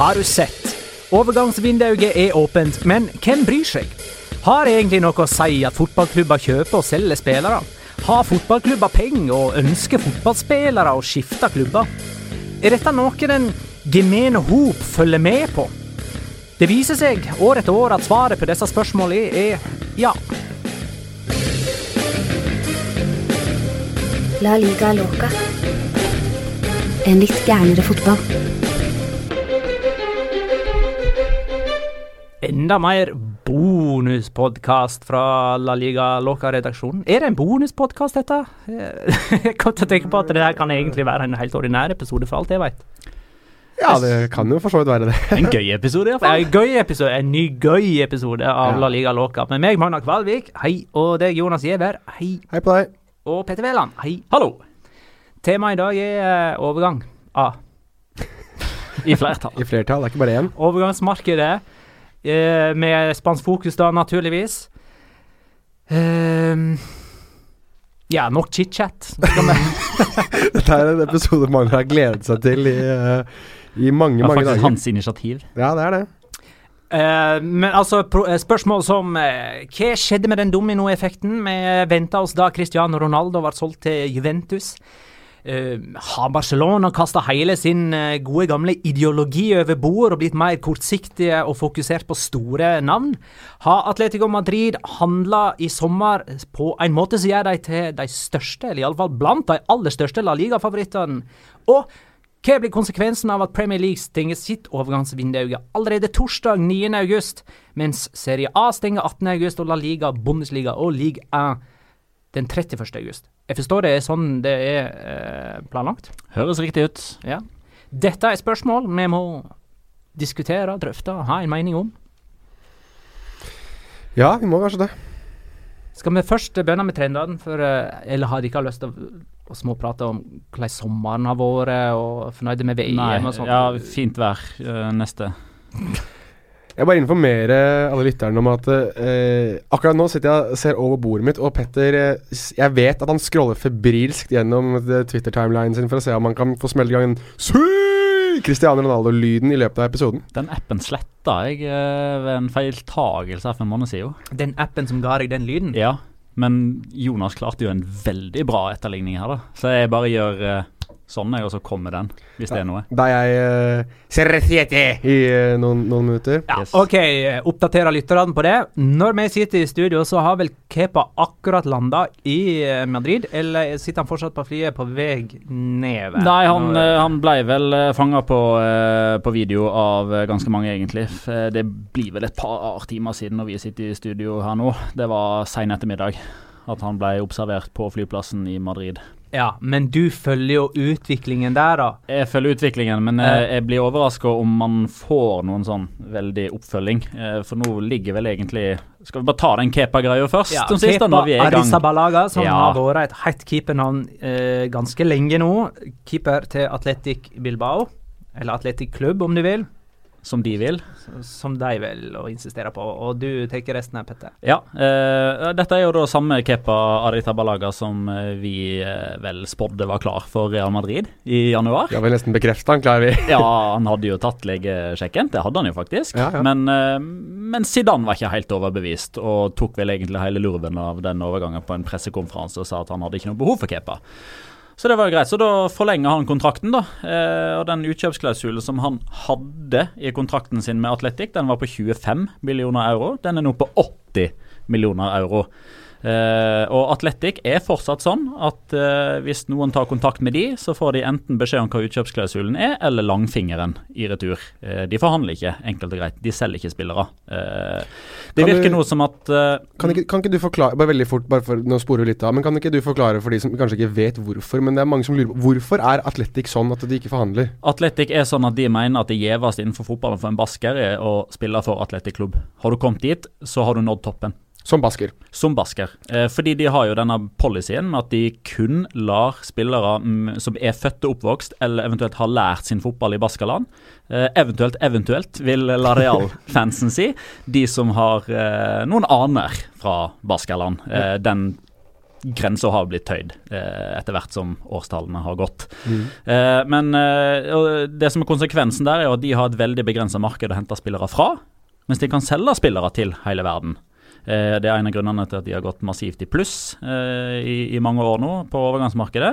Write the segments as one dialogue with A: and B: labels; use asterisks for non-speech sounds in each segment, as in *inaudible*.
A: Har du sett? Overgangsvinduet er åpent, men hvem bryr seg? Har egentlig noe å si at fotballklubber kjøper og selger spillere? Har fotballklubber penger og ønsker fotballspillere å skifte klubber? Er dette noe den gemene hop følger med på? Det viser seg år etter år at svaret på disse spørsmålene er ja.
B: La liga loca. En litt gærnere fotball.
A: Enda mer bonuspodkast fra La Liga Loca-redaksjonen. Er det en bonuspodkast, dette? *laughs* Jeg kom til å tenke på at det her kan egentlig være en helt ordinær episode, for alt jeg vet.
C: Ja, det kan jo for så vidt være det.
A: En gøy episode, iallfall. En gøy episode, en ny gøy episode av
C: Ja.
A: La Liga Loca. Med meg, Magna Kvalvik, hei. Og deg, Jonas Giæver, hei.
C: Hei på deg.
A: Og Petter Wæland, hei. Hallo. Temaet i dag er eh, overgang. A. I flertall.
C: I flertall, det er ikke bare én.
A: Overgangsmarkedet, eh, med spansk fokus da, naturligvis. Eh, ja, nok chit-chat. *laughs*
C: Dette er en episode mange har gledet seg til i, eh, i mange,
D: Det var faktisk
C: dager.
D: hans initiativ.
C: Ja, det er det.
A: Uh, men altså, eh, spørsmål som uh, Hva skjedde med den dominoeffekten? Vi venta oss da Cristiano Ronaldo ble solgt til Juventus. Eh, har Barcelona kasta hele sin eh, gode, gamle ideologi over bord og blitt mer kortsiktige og fokusert på store navn? Har Atletico Madrid handla i sommer på en måte som gjør de til de største, eller iallfall blant de aller største La Liga-favorittene? Og hva blir konsekvensen av at Premier League stenger sitt overgangsvindu allerede torsdag 9. august, mens Serie A stenger 18. august og La Liga, Bundesliga og Ligue 1 den 31. Jeg forstår det er sånn det er eh, planlagt.
D: Høres riktig ut.
A: Ja. Dette er spørsmål vi må diskutere, drøfte, ha en mening om.
C: Ja, vi må kanskje det.
A: Skal vi først begynne med trendene, for, eh, eller har dere lyst til å, å småprate om hvordan sommeren har vært, og fornøyde med VM
D: Nei,
A: og sånt?
D: ja, fint vær. eh, neste. *laughs*
C: Jeg bare informerer alle lytterne om at eh, akkurat nå sitter jeg og ser over bordet mitt, og Petter eh, Jeg vet at han scroller febrilsk gjennom eh, Twitter-timelinen sin for å se om han kan få smelle i gang en Cristiano Ronaldo-lyden i løpet av episoden.
D: Den appen sletta jeg eh, ved en feiltagelse for en måned siden.
A: Den appen som ga deg den lyden?
D: Ja, men Jonas klarte jo en veldig bra etterligning her, da. Så jeg bare gjør eh, Sånn er jo, så kommer den, hvis det er noe.
C: Da jeg uh, ser resiete i uh, noen, noen, minutter.
A: Ja, yes. OK, oppdaterer lytterne på det. Når vi sitter i studio, så har vel Kepa akkurat landa i uh, Madrid, eller sitter han fortsatt på flyet på vei ned?
D: Nei, han, han ble vel fanga på, på, video av ganske mange, egentlig. Det blir vel et par timer siden når vi sitter i studio her nå. Det var sein ettermiddag at han ble observert på flyplassen i Madrid.
A: Ja, men du følger jo utviklingen der, da.
D: Jeg følger utviklingen, men jeg, eh. jeg blir overraska om man får noen sånn veldig oppfølging. Eh, for nå ligger vel egentlig Skal vi bare ta den Kepa-greia først?
A: Ja, Kepa i gang. Arisabalaga, som ja. har vært et hett keepernavn eh, ganske lenge nå. Keeper til Atletic Bilbao, eller Atletic Klubb, om du vil.
D: Som de vil.
A: Som de vil å insistere på. Og du tar resten her, Petter.
D: Ja. Eh, dette er jo da samme Kepa Aritabalaga som eh, vi eh, vel spådde var klar for Real Madrid i januar.
C: Ja, vi nesten bekrefta han klar, vi. *laughs*
D: ja, han hadde jo tatt legesjekken. Det hadde han jo faktisk. Ja, ja. Men, eh, men Zidane var ikke helt overbevist, og tok vel egentlig hele lurven av den overgangen på en pressekonferanse og sa at han hadde ikke noe behov for Kepa. Så det var greit. Så da forlenger han kontrakten, da. Eh, og den utkjøpsklausulen som han hadde i kontrakten sin med Atletic, den var på 25 millioner euro. Den er nå på 80 millioner euro. Uh, og Atletic er fortsatt sånn at uh, hvis noen tar kontakt med de, så får de enten beskjed om hva utkjøpsklausulen er, eller langfingeren i retur. Uh, de forhandler ikke, enkelt og greit. De selger ikke spillere. det kan virker du, noe som at
C: kan ikke, kan, ikke, du forklare Bare veldig fort, bare for, nå sporer vi litt av, men kan ikke du forklare for de som kanskje ikke vet hvorfor, men det er mange som lurer på Hvorfor er Atletic sånn at de ikke forhandler?
D: Atletic er sånn at de mener at det gjeveste innenfor fotballen for en basker er å spille for Atletic klubb. Har du kommet dit, så har du nådd toppen.
C: Som basker.
D: Som basker. Eh, fordi de har jo denne policyen med at de kun lar spillere mm, som er født og oppvokst, eller eventuelt har lært sin fotball i Baskaland, eh, eventuelt, eventuelt, vil La Real-fansen si, de som har eh, noen aner fra Baskaland. Eh, den grensa har blitt tøyd eh, etter hvert som årstallene har gått. Mm. Eh, men det som er konsekvensen der, er at de har et veldig begrensa marked å hente spillere fra. Mens de kan selge spillere til hele verden. Eh, det er en av grunnene til at de har gått massivt i pluss eh, i, i, mange år nå på overgangsmarkedet.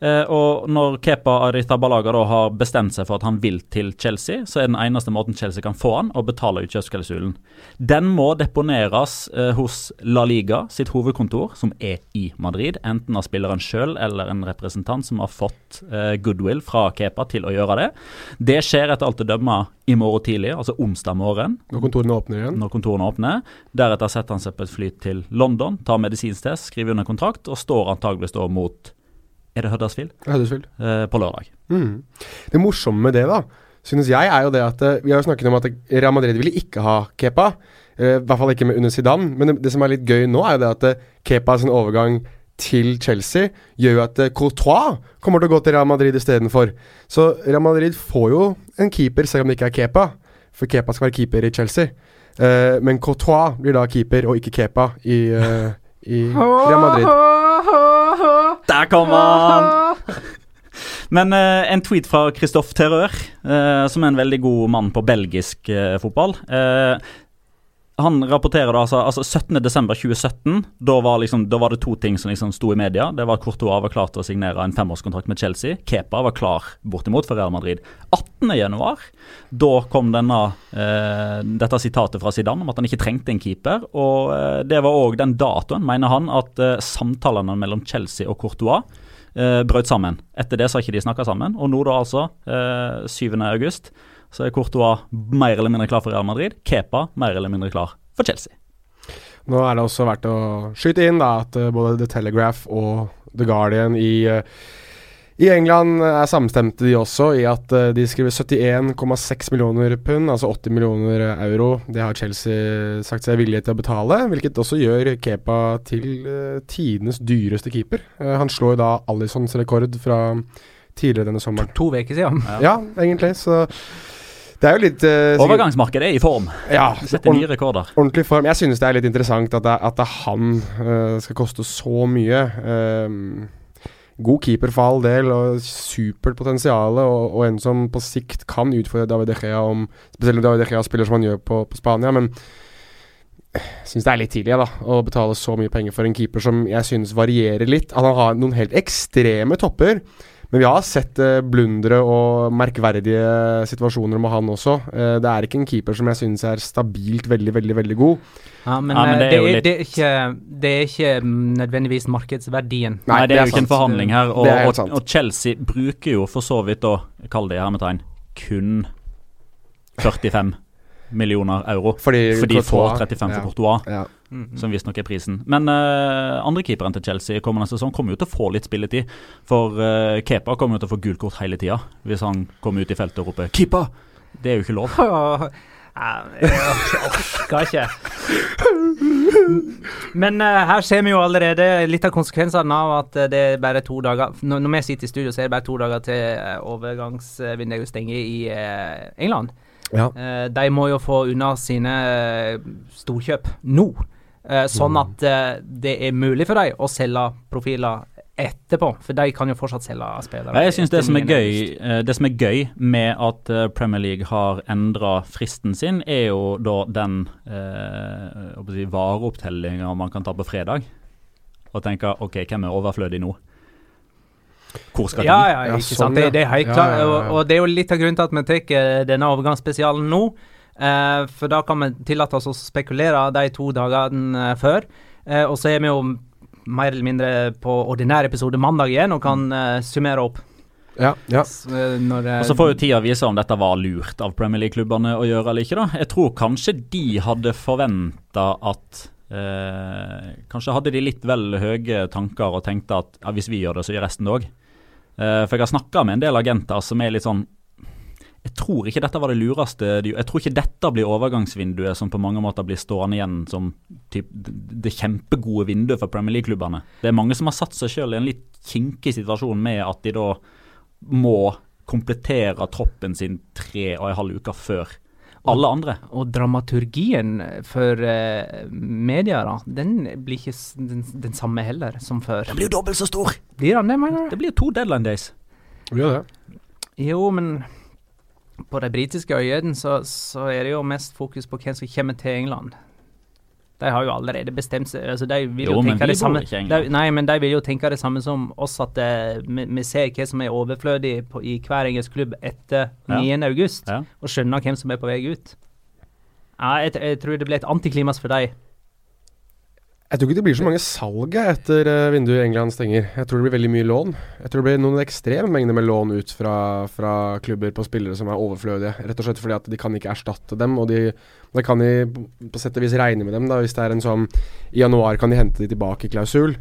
D: Eh, og når Kepa Aritabalaga da har bestemt seg for at han vil til Chelsea, så er den eneste måten Chelsea kan få han, å betale utkjøpsklausulen. Den må deponeres hos La Liga sitt hovedkontor, som er i Madrid. Enten av spilleren sjøl eller en representant som har fått goodwill fra Kepa til å gjøre det. Det skjer etter alt å dømme i morgen tidlig, altså onsdag morgen.
C: Når kontorene åpner igjen?
D: Når kontorene åpner. Deretter setter han seg på et fly til London, tar medisinstest, skriver under kontrakt og står antageligvis da mot Er det Huddersfield?
C: Huddersfield.
D: Eh, på lørdag.
C: Mm. Det morsomme med det, da, synes jeg, er jo det at eh, Vi har jo snakket om at Real Madrid ville ikke ha Kepa. Eh, I hvert fall ikke med under Zidane. Men det, det, som er litt gøy nå, er jo det at eh, Kepa sin overgang til Chelsea gjør jo at Courtois kommer til å gå til Real Madrid istedenfor. Så Real Madrid får jo en keeper, selv om det ikke er Kepa. For Kepa skal være keeper i Chelsea. Uh, men Courtois blir da keeper, og ikke Kepa, i, uh, i Real Madrid.
D: Der kom han! Men uh, en tweet fra Christophe Terreur, som er en veldig god mann på belgisk fotball. Han rapporterer da altså, altså 17.12.2017. Da, var liksom, da var det to ting som liksom sto i media. Det var at Courtois var klar til å signere en femårskontrakt med Chelsea. Kepa var klar bortimot for Real Madrid. 18.1, da kom denne, eh, dette sitatet fra Zidane om at han ikke trengte en keeper. Og eh, det var òg den datoen, mener han, at eh, samtalene mellom Chelsea og Courtois eh, brøt sammen. Etter det så har ikke de snakka sammen. Og nå da altså, eh, 7.8 så er Courtois mer eller mindre klar for Real Madrid. Kepa mer eller mindre klar for Chelsea.
C: Nå er det også verdt å skyte inn da, at uh, både The Telegraph og The Guardian i, uh, i England er samstemte, de også, i at de skriver 71,6 millioner pund, altså 80 millioner euro. Det har Chelsea sagt seg villige til å betale, hvilket også gjør Kepa til tidenes dyreste keeper. han slår da Allisons rekord fra tidligere denne sommeren.
A: To uker siden.
C: Ja. ja, egentlig. Så det er jo litt uh,
D: Overgangsmarkedet er i form.
C: Ja,
D: Setter nye rekorder.
C: Ordentlig form. Jeg synes det er litt interessant at, det, at det han uh, skal koste så mye. Uh, god keeper for all del, og supert potensial, og, og, en som på sikt kan utfordre David De Gea, om, spesielt om David De Gea spiller som han gjør på, på Spania. Men jeg syns det er litt tidlig da, å betale så mye penger for en keeper som jeg synes varierer litt. At Han har noen helt ekstreme topper. Men vi har sett eh, blundere og merkverdige situasjoner med han også. Eh, det er ikke en keeper som jeg synes er stabilt veldig, veldig veldig god.
A: Ja, men,
D: Ja, men
A: eh,
D: det er
A: det,
D: jo
A: er,
D: litt-
A: det, er ikke, det er ikke mm, nødvendigvis markedsverdien.
D: Nei, det er jo ikke en forhandling her. Og, og, og Chelsea bruker jo for så vidt, å kalle det i hermetegn, kun 45 millioner euro.
C: Fordi,
D: For de får
C: Courtois-
D: 35 for
C: ja.
D: Courtois,
C: Ja.
D: som visstnok er prisen. Men uh, andrekeeperen til Chelsea kommende sesong kommer jo til å få litt spilletid. For uh, Kepa kommer jo til å få gult kort hele tida, hvis han kommer ut i feltet og roper 'keeper'. Det er jo ikke lov. *laughs*
A: Jeg orker ikke. Men uh, her ser vi jo allerede litt av konsekvensene av at det er bare to dager Når, når vi sitter i studio, så er det bare to dager til overgangsvinduet stenger i uh, England.
C: Ja.
A: Eh, de må jo få unna sine storkjøp nå. Sånn at eh, det er mulig for dem å selge profiler etterpå. For de kan jo fortsatt selge spillere.
D: Jeg synes det som, er gøy, eh, det som er gøy med at eh, Premier League har endra fristen sin, er jo da den eh, si, vareopptellinga man kan ta på fredag. Og tenke OK, hvem er overflødig nå? Hvor skal de?
A: ja,
C: Ja,
A: ikke
C: sånn,
A: sant. Det, det er helt
C: Ja,
A: klart.
C: ja, ja, ja.
A: Og, og det er jo litt av grunnen til at vi tar eh, denne overgangsspesialen nå. Eh, for da kan vi tillate oss å spekulere de to dagene eh, før. Eh, og så er vi jo mer eller mindre på ordinær episode mandag igjen og kan eh, summere opp.
C: Ja, ja.
A: S- eh, når,
D: Og Så får jo tida vise om dette var lurt av Premier League-klubbene å gjøre eller ikke. da. Jeg tror kanskje de hadde forventa at eh, Kanskje hadde de litt vel høye tanker og tenkte at ja, hvis vi gjør det, så gjør resten det òg. Eh, for jeg har snakka med en del agenter som er litt sånn Jeg tror ikke dette var det lureste. Jeg tror ikke dette blir overgangsvinduet som på mange måter blir stående igjen som typ, det kjempegode vinduet for Premier League-klubbene. Det er mange som har satt seg sjøl i en litt kinkig situasjon med at de da må komplettere troppen sin tre og en halv uke før alle andre.
A: Og dramaturgien for uh, media, da, den blir ikke den, den samme heller som før.
E: Den blir jo dobbelt så stor.
A: Blir den det, mener du?
D: Det blir to deadline days.
C: Ja, det.
A: Jo, men på de britiske øyene så, så er det jo mest fokus på hvem som kommer til England. De har jo allerede bestemt seg altså De vil jo,
D: Jo, men
A: tenke det samme de, Nei, men de vil jo tenke det samme som oss, at det, vi, vi ser hva som er overflødig på, i hver engelsk klubb etter
D: Ja.
A: 9. august,
D: Ja.
A: og skjønner hvem som er på vei ut. Ja, jeg, jeg tror det blir et antiklimas for dem.
C: Jeg tror ikke det blir så mange salg etter eh, vinduet i England stenger. Jeg tror det blir veldig mye lån. Jeg tror det blir noen ekstreme mengder med lån ut fra, fra klubber på spillere som er overflødige. Rett og slett fordi at de kan ikke erstatte dem, og de, da kan de på sett og vis regne med dem. da Hvis det er en sånn I januar kan de hente de tilbake i klausul.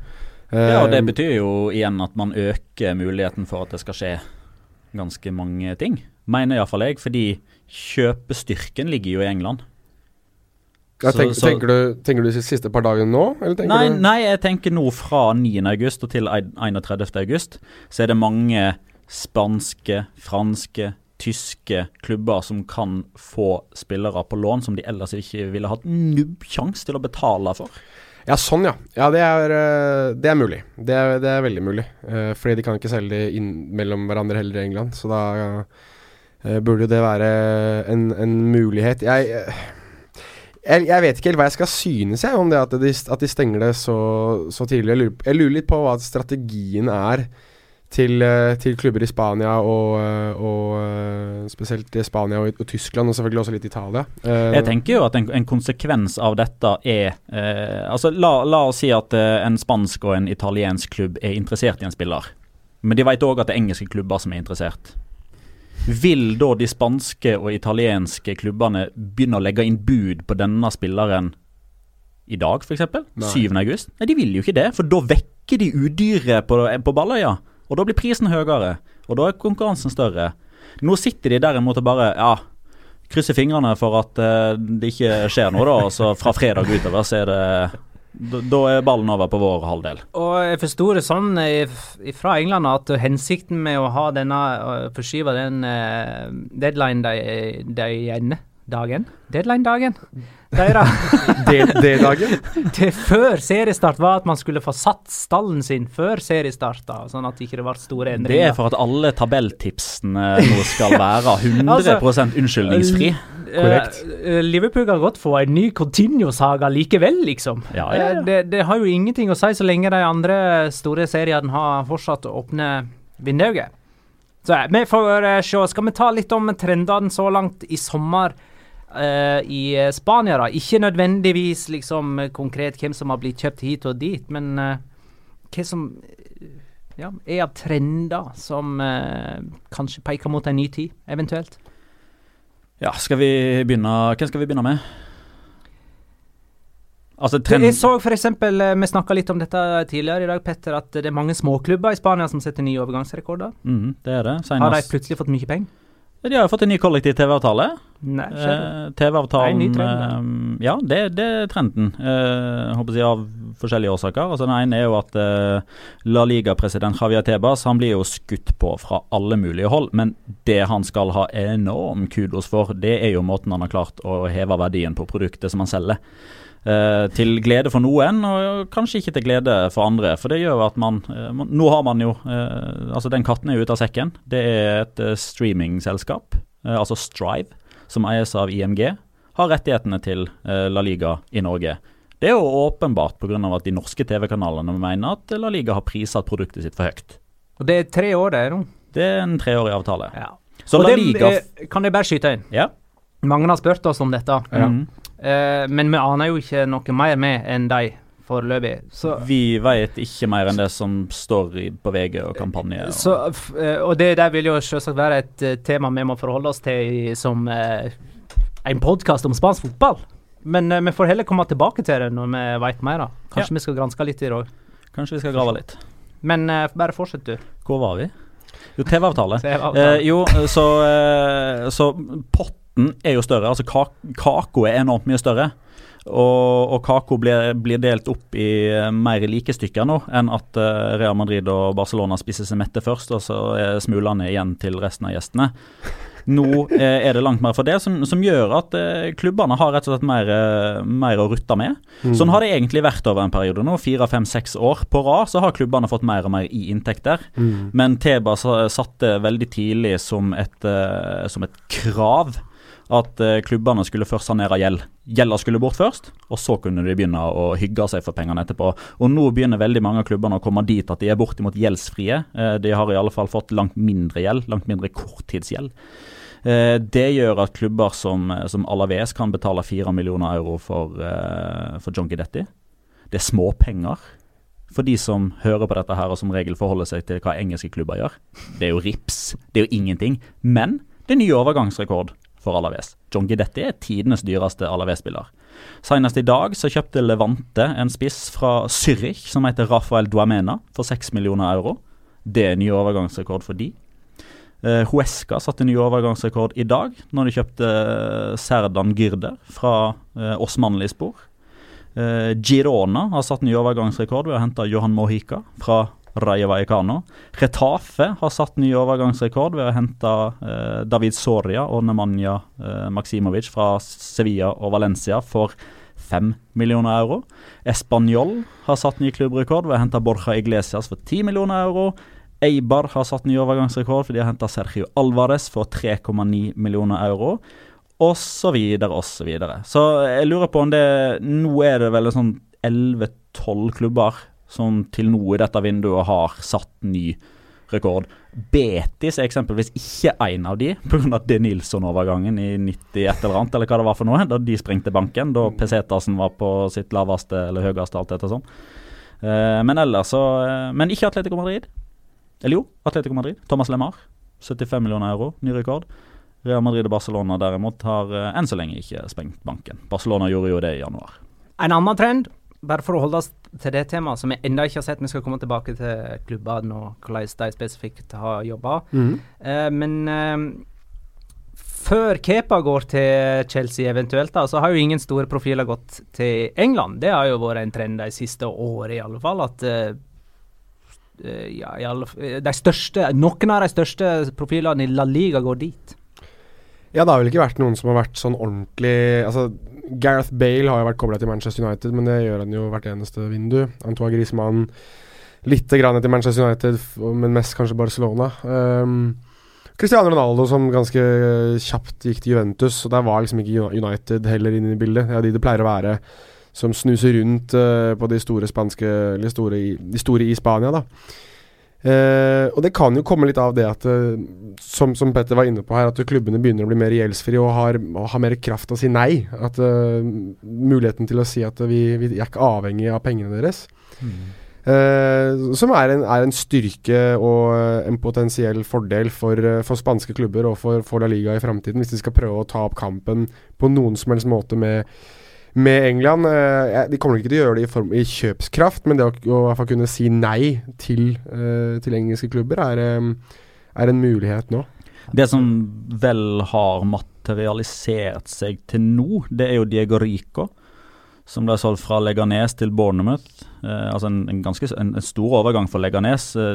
D: Ja, og det
C: Eh,
D: betyr jo igjen at man øker muligheten for at det skal skje ganske mange ting. Mener iallfall jeg, fordi kjøpestyrken ligger jo i England.
C: Ja, tenk,
D: så-
C: tenker, du, tenker du de siste par dagene nå? Eller
D: Nei, nei, jeg tenker nå fra 9. august og til 31. august, så er det mange spanske, franske, tyske klubber som kan få spillere på lån som de ellers ikke ville hatt nubbsjanse til å betale for.
C: Ja, sånn ja. Ja, det er, eh, det er mulig. Det er, det er veldig mulig. Eh, fordi de kan ikke selge det inn mellom hverandre heller i England. Så da eh, burde det være en, en mulighet. Jeg, jeg Jeg vet ikke helt hva jeg skal synes jeg om det at de, at de stenger det så, så tidlig. Jeg lurer, jeg lurer litt på hva strategien er til, eh, til klubber i Spania og, eh, og eh, spesielt i Spania og, og Tyskland, og selvfølgelig også litt Italia.
D: Jeg tenker jo at en, en konsekvens av dette er eh, Altså, la, la oss si at en spansk og en italiensk klubb er interessert i en spiller. Men de vet òg at det er engelske klubber som er interessert. Vil da de spanske og italienske klubbene begynne å legge inn bud på denne spilleren i dag, f.eks.? 7. august? Nei, de vil jo ikke det, for da vekker de udyret på, på Balløya. Og da blir prisen høyere, og da er konkurransen større. Nå sitter de derimot og bare Ja, krysser fingrene for at uh, det ikke skjer noe, da. Og så fra fredag utover så er det Da, da er ballen over på vår halvdel.
A: Og jeg forsto det sånn eh, fra England at hensikten med å ha denne forskyve den uh, deadline de, de ene dagen Deadline-dagen? Deres *laughs*
C: det, det dagen. *laughs*
A: til før seriestart var at man skulle få satt stallen sin før seriestart, sånn at det ikke ble store endringer.
D: Det er for at alle tabelltipsene nå skal *laughs* være 100 unnskyldningsfri.
C: Korrekt.
A: Eh, Liverpool kan godt få en ny Continuo-saga likevel, liksom.
D: Ja, ja, ja.
A: Eh, Det, det har jo ingenting å si så lenge de andre store seriene har fortsatt å åpne vinduet. Så eh, vi får eh, se. Skal vi ta litt om trendene så langt i sommer eh, i eh, Spania, da? Ikke nødvendigvis liksom konkret hvem som har blitt kjøpt hit og dit, men uh, hva som ja, er av trender som uh, kanskje peker mot en ny tid, eventuelt.
D: Ja, skal vi begynne Hvem skal vi begynne med? Altså, trend...
A: Jeg så for eksempel, vi snakka litt om dette tidligere i dag, Petter, at det er mange småklubber i Spania som setter nye overgangsrekorder.
D: Mm, det er det.
A: Har de plutselig fått mye penger?
D: De har jo fått en ny kollektiv TV-avtale. Eh, TV-avtalen
A: trend,
D: eh, Ja, det, det er trenden. Eh, håper jeg Av forskjellige årsaker. Altså Den ene er jo at eh, La Liga-president Javier Tebas Han blir jo skutt på fra alle mulige hold. Men det han skal ha enorm kudos for, det er jo måten han har klart å heve verdien på produktet som han selger. Eh, til glede for noen, og kanskje ikke til glede for andre. For det gjør at man, eh, Nå har man jo eh, Altså, den katten er jo ute av sekken. Det er et streamingselskap, altså Strive, som eies av IMG, har rettighetene til La Liga i Norge. Det er jo åpenbart pga. at de norske TV-kanalene mener at La Liga har prissatt produktet sitt for høyt.
A: Og det er tre år, det er nå.
D: Det er en treårig avtale.
A: Ja.
D: Så
A: Og
D: La Liga
A: det, Kan jeg bare skyte inn?
D: Ja.
A: Mange har spurt oss om dette,
D: Mhm.
A: Eh, men vi aner jo ikke noe mer med enn de foreløpig.
D: Vi vet ikke mer enn det som står i, på VG og kampanje. Og,
A: så, eh, og det der vil jo selvsagt være et eh, tema vi må forholde oss til som eh, en podkast om spansk fotball. Men eh, vi får heller komme tilbake til det når vi vet mer. da. Kanskje vi skal granske litt i det òg.
D: Kanskje vi skal grave litt.
A: Men eh, bare fortsett, du.
D: Hvor var vi? Jo, TV-avtale. *laughs*
A: TV-avtale.
D: Eh, jo, så, eh, så potten er jo større. Altså ka kako er enormt mye større. Og, og kako blir, blir delt opp i mer like stykker nå enn at eh, Real Madrid og Barcelona spiser seg mette først, og så er smulene igjen til resten av gjestene. Nå eh, er det langt mer for det, som, som gjør at eh, klubbene har rett og slett mer, eh, mer å rutte med. Sånn har det egentlig vært over en periode nå. Fire, fem, seks år på rad så har klubbene fått mer og mer i inntekter. Men Teba sa- satte veldig tidlig som et, eh, som et krav at eh, klubbene skulle først sanere gjeld. Gjelda skulle bort først, og så kunne de begynne å hygge seg for pengene etterpå. Og nå begynner veldig mange av klubbene å komme dit at de er bortimot gjeldsfrie. Eh, de har i alle fall fått langt mindre gjeld, langt mindre korttidsgjeld. Eh, det gjør at klubber som, som Alaves kan betale 4 millioner euro for, for John Gidetti. Det er småpenger for de som hører på dette her og som regel forholder seg til hva engelske klubber gjør. Det er jo rips. Det er jo ingenting. Men det er ny overgangsrekord for Alaves. John Gidetti er tidenes dyreste Alaves-spiller. Senest i dag så kjøpte Levante en spiss fra Zürich som heter Rafael Duamena for 6 millioner euro. Det er ny overgangsrekord for de. Uh, Huesca satte ny overgangsrekord i dag når de kjøpte eh, Serdan Gyrder fra uh, Osmanli-spor. Uh, Girona har satt ny overgangsrekord ved å hente Johan Mojica fra Rayo Vallecano. Retafe har satt ny overgangsrekord ved å hente eh, David Soria og Nemanja eh, Maksimovic fra Sevilla og Valencia for 5 millioner euro. Español har satt ny klubbrekord ved å hente Borja Iglesias for 10 millioner euro. Eibar har satt ny overgangsrekord fordi de har henta Sergio Alvarez for 3,9 millioner euro. Og så videre og så videre. Så jeg lurer på om det Nå er det vel sånn 11-12 klubber som til nå i dette vinduet har satt ny rekord. Betis er eksempelvis ikke en av de, pga. De Nilsson-overgangen i 91 eller annet, eller hva det var for noe, da de sprengte banken, da Pesetasen var på sitt laveste eller høyeste, alt etter sånn. Eh, men ellers så eh, Men ikke Atletico Madrid. Eller jo, Atletico Madrid. Thomas Lemar. 75 millioner euro, ny rekord. Real Madrid og Barcelona derimot har eh, enn så lenge ikke sprengt banken. Barcelona gjorde jo det i januar.
A: En annen trend, bare for å holde oss til det temaet som vi ennå ikke har sett, vi skal komme tilbake til klubbene og hvordan de spesifikt har jobba. Eh, men eh, før Kepa går til Chelsea eventuelt, da, så har jo ingen store profiler gått til England. Det har jo vært en trend de siste årene, i alle fall. At eh, eh, ja, i alle, største, noen av de største profilene i La Liga går dit.
C: Ja, det har vel ikke vært noen som har vært sånn ordentlig Altså, Gareth Bale har jo vært kobla til Manchester United, men det gjør han jo hvert eneste vindu. Antoine Griezmann litt grann til Manchester United, men mest kanskje Barcelona. Um, Cristiano Ronaldo som ganske kjapt gikk til Juventus, og der var liksom ikke United heller inne i bildet. Det er de det pleier å være som snuser rundt uh, på de store spanske Eller store i, de store i Spania, da. Eh, og det kan jo komme litt av det at eh, som, som Petter var inne på her, at klubbene begynner å bli mer gjeldsfrie og har, og har mer kraft til å si nei. At uh, Muligheten til å si at vi, vi er ikke avhengig av pengene deres. Eh, som er en, er en styrke og eh, en potensiell fordel for, for spanske klubber og for, for La Liga i framtiden, hvis de skal prøve å ta opp kampen på noen som helst måte med med England. Eh, de kommer ikke til å gjøre det i, form, i kjøpskraft, men det å, å hvert fall kunne si nei til, eh, til engelske klubber er, eh, er en mulighet nå.
D: Det som vel har materialisert seg til nå, det er jo Diego Rico. Som ble solgt fra Leganes til Bournemouth. Eh, altså en, en ganske en, en stor overgang for Leganes. Eh,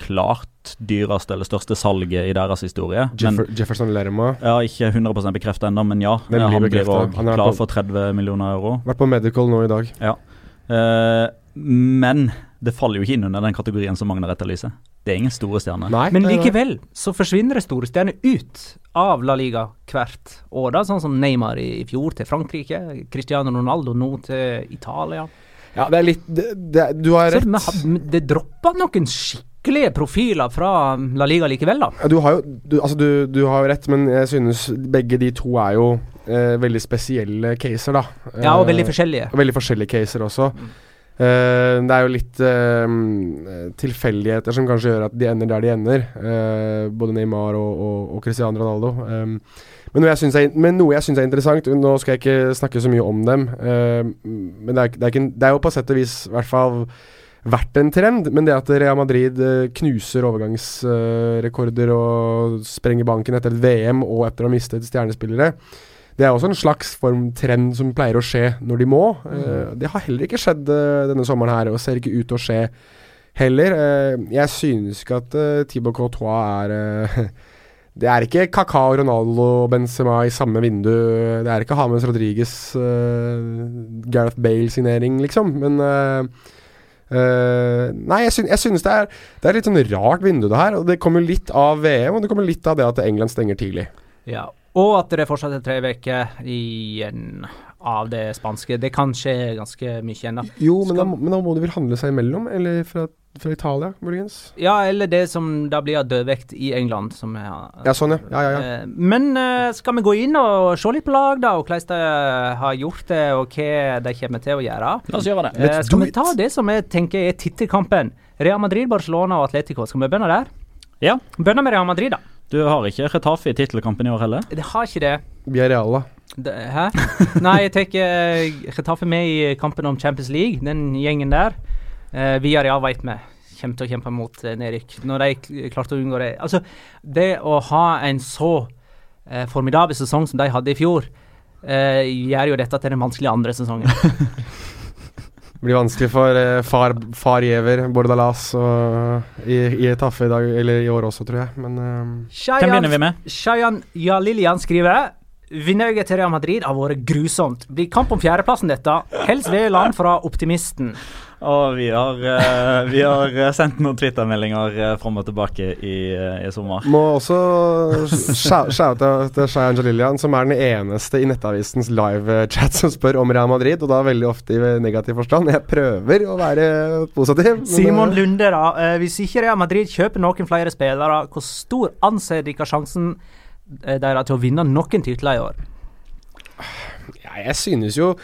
D: klart dyreste eller største salget i deres historie.
C: Jeffer,
D: men,
C: Jefferson Lerma.
D: ja, ikke 100% bekreftet ennå, men ja.
C: Den
D: eh, han blir òg klar
C: på-
D: for 30 millioner euro.
C: Vært på medical nå i dag.
D: Eh, men det faller jo ikke inn under den kategorien som Magnar etterlyser. Det er ingen store stjerner.
C: Nei,
A: Men likevel så forsvinner det store stjerner ut av La Liga hvert år. da, Sånn som Neymar i fjor til Frankrike, Cristiano Ronaldo nå til Italia.
C: Ja, det er litt det, det, Du har rett.
A: Så det, det dropper noen skikkelige profiler fra La Liga likevel, da.
C: Ja, Du har jo du, Altså, du, du har rett, men jeg synes begge de to er jo eh, veldig spesielle caser, da.
A: Ja, og
C: Eh,
A: veldig forskjellige.
C: Veldig forskjellige caser også. Eh, det er jo litt uh, tilfeldigheter som kanskje gjør at de ender der de ender. Uh, både Neymar og, og, og Cristiano Ronaldo. Um, men, noe jeg syns er interessant Nå skal jeg ikke snakke så mye om dem, men det er, det, er ikke, det er jo på sett og vis i hvert fall vært en trend, men det at Real Madrid knuser overgangsrekorder og sprenger banken etter et VM og etter å ha mistet stjernespillere, det er også en slags form trend som pleier å skje når de må. Eh, det har heller ikke skjedd eh, denne sommeren her, og ser ikke ut til å skje heller. Eh, jeg synes ikke at Thibaut Courtois er *laughs* Det er ikke Kakao, Ronaldo og Benzema i samme vindu. Det er ikke Hames Rodriguez, uh, Gareth Bale-signering, liksom. Men uh, uh, Nei, jeg, syn, jeg synes det er, det er litt sånn rart vindu, det her. Og det kommer litt av VM, og det kommer litt av det at England stenger tidlig.
A: Ja. Og at det fortsatt er tre uker igjen av det spanske. Det kan skje ganske mye igjen.
C: Jo, men
A: Skal-
C: da, men da må de vel handle seg imellom? Eller fra, fra Italia, muligens?
A: Ja, eller det som da blir av dødvekt i England. Som er,
C: Ja, sånn, ja. ja, ja, ja.
A: Eh, Men uh, skal vi gå inn og se litt på lag, da, og hvordan de har gjort det, og hva de kommer til å gjøre?
D: La oss gjøre det.
C: Let's
A: skal
C: do
A: vi
C: it.
A: ta det som jeg tenker er tittelkampen? Real Madrid, Barcelona og Atletico. Skal vi begynne der?
D: Ja.
A: Begynne med Real Madrid, da.
D: Du har ikke Retafe i tittelkampen i år heller?
A: Det har ikke det.
C: Villarreal, da.
A: det hæ? Nei, jeg tenker Retafe med i kampen om Champions League, den gjengen der. Uh, Villarreal vet vi kommer til å kjempe mot uh, nedrykk. Når de klarte å unngå det Altså, det å ha en så uh, formidabel sesong som de hadde i fjor, uh, gjør jo dette til den vanskelige andre sesongen. *laughs*
C: Blir vanskelig for eh, far, far Giæver, Bordalas, og i, i Taffe i dag, eller i år også, tror jeg. Men eh,
D: Hvem begynner vi med?
A: Shayan Jalilian skriver Vinauget til Real Madrid har vært grusomt. Blir kamp om fjerdeplassen dette. Helst Veland fra Optimisten.
D: Og vi har, uh, vi har eh, sendt noen Twitter-meldinger uh, fram og tilbake i, uh, i sommer.
C: må også shou- shoute til Shai Angelillian, som er den eneste i Nettavisens live-chat som spør om Real Madrid, og da veldig ofte i negativ forstand. Jeg prøver å være positiv.
A: Simon
C: eh,
A: Lunde, da. Eh, hvis ikke Real Madrid kjøper noen flere spillere, hvor stor anser dere sjansen eh, deres til å vinne noen titler i år?
C: ja, jeg synes jo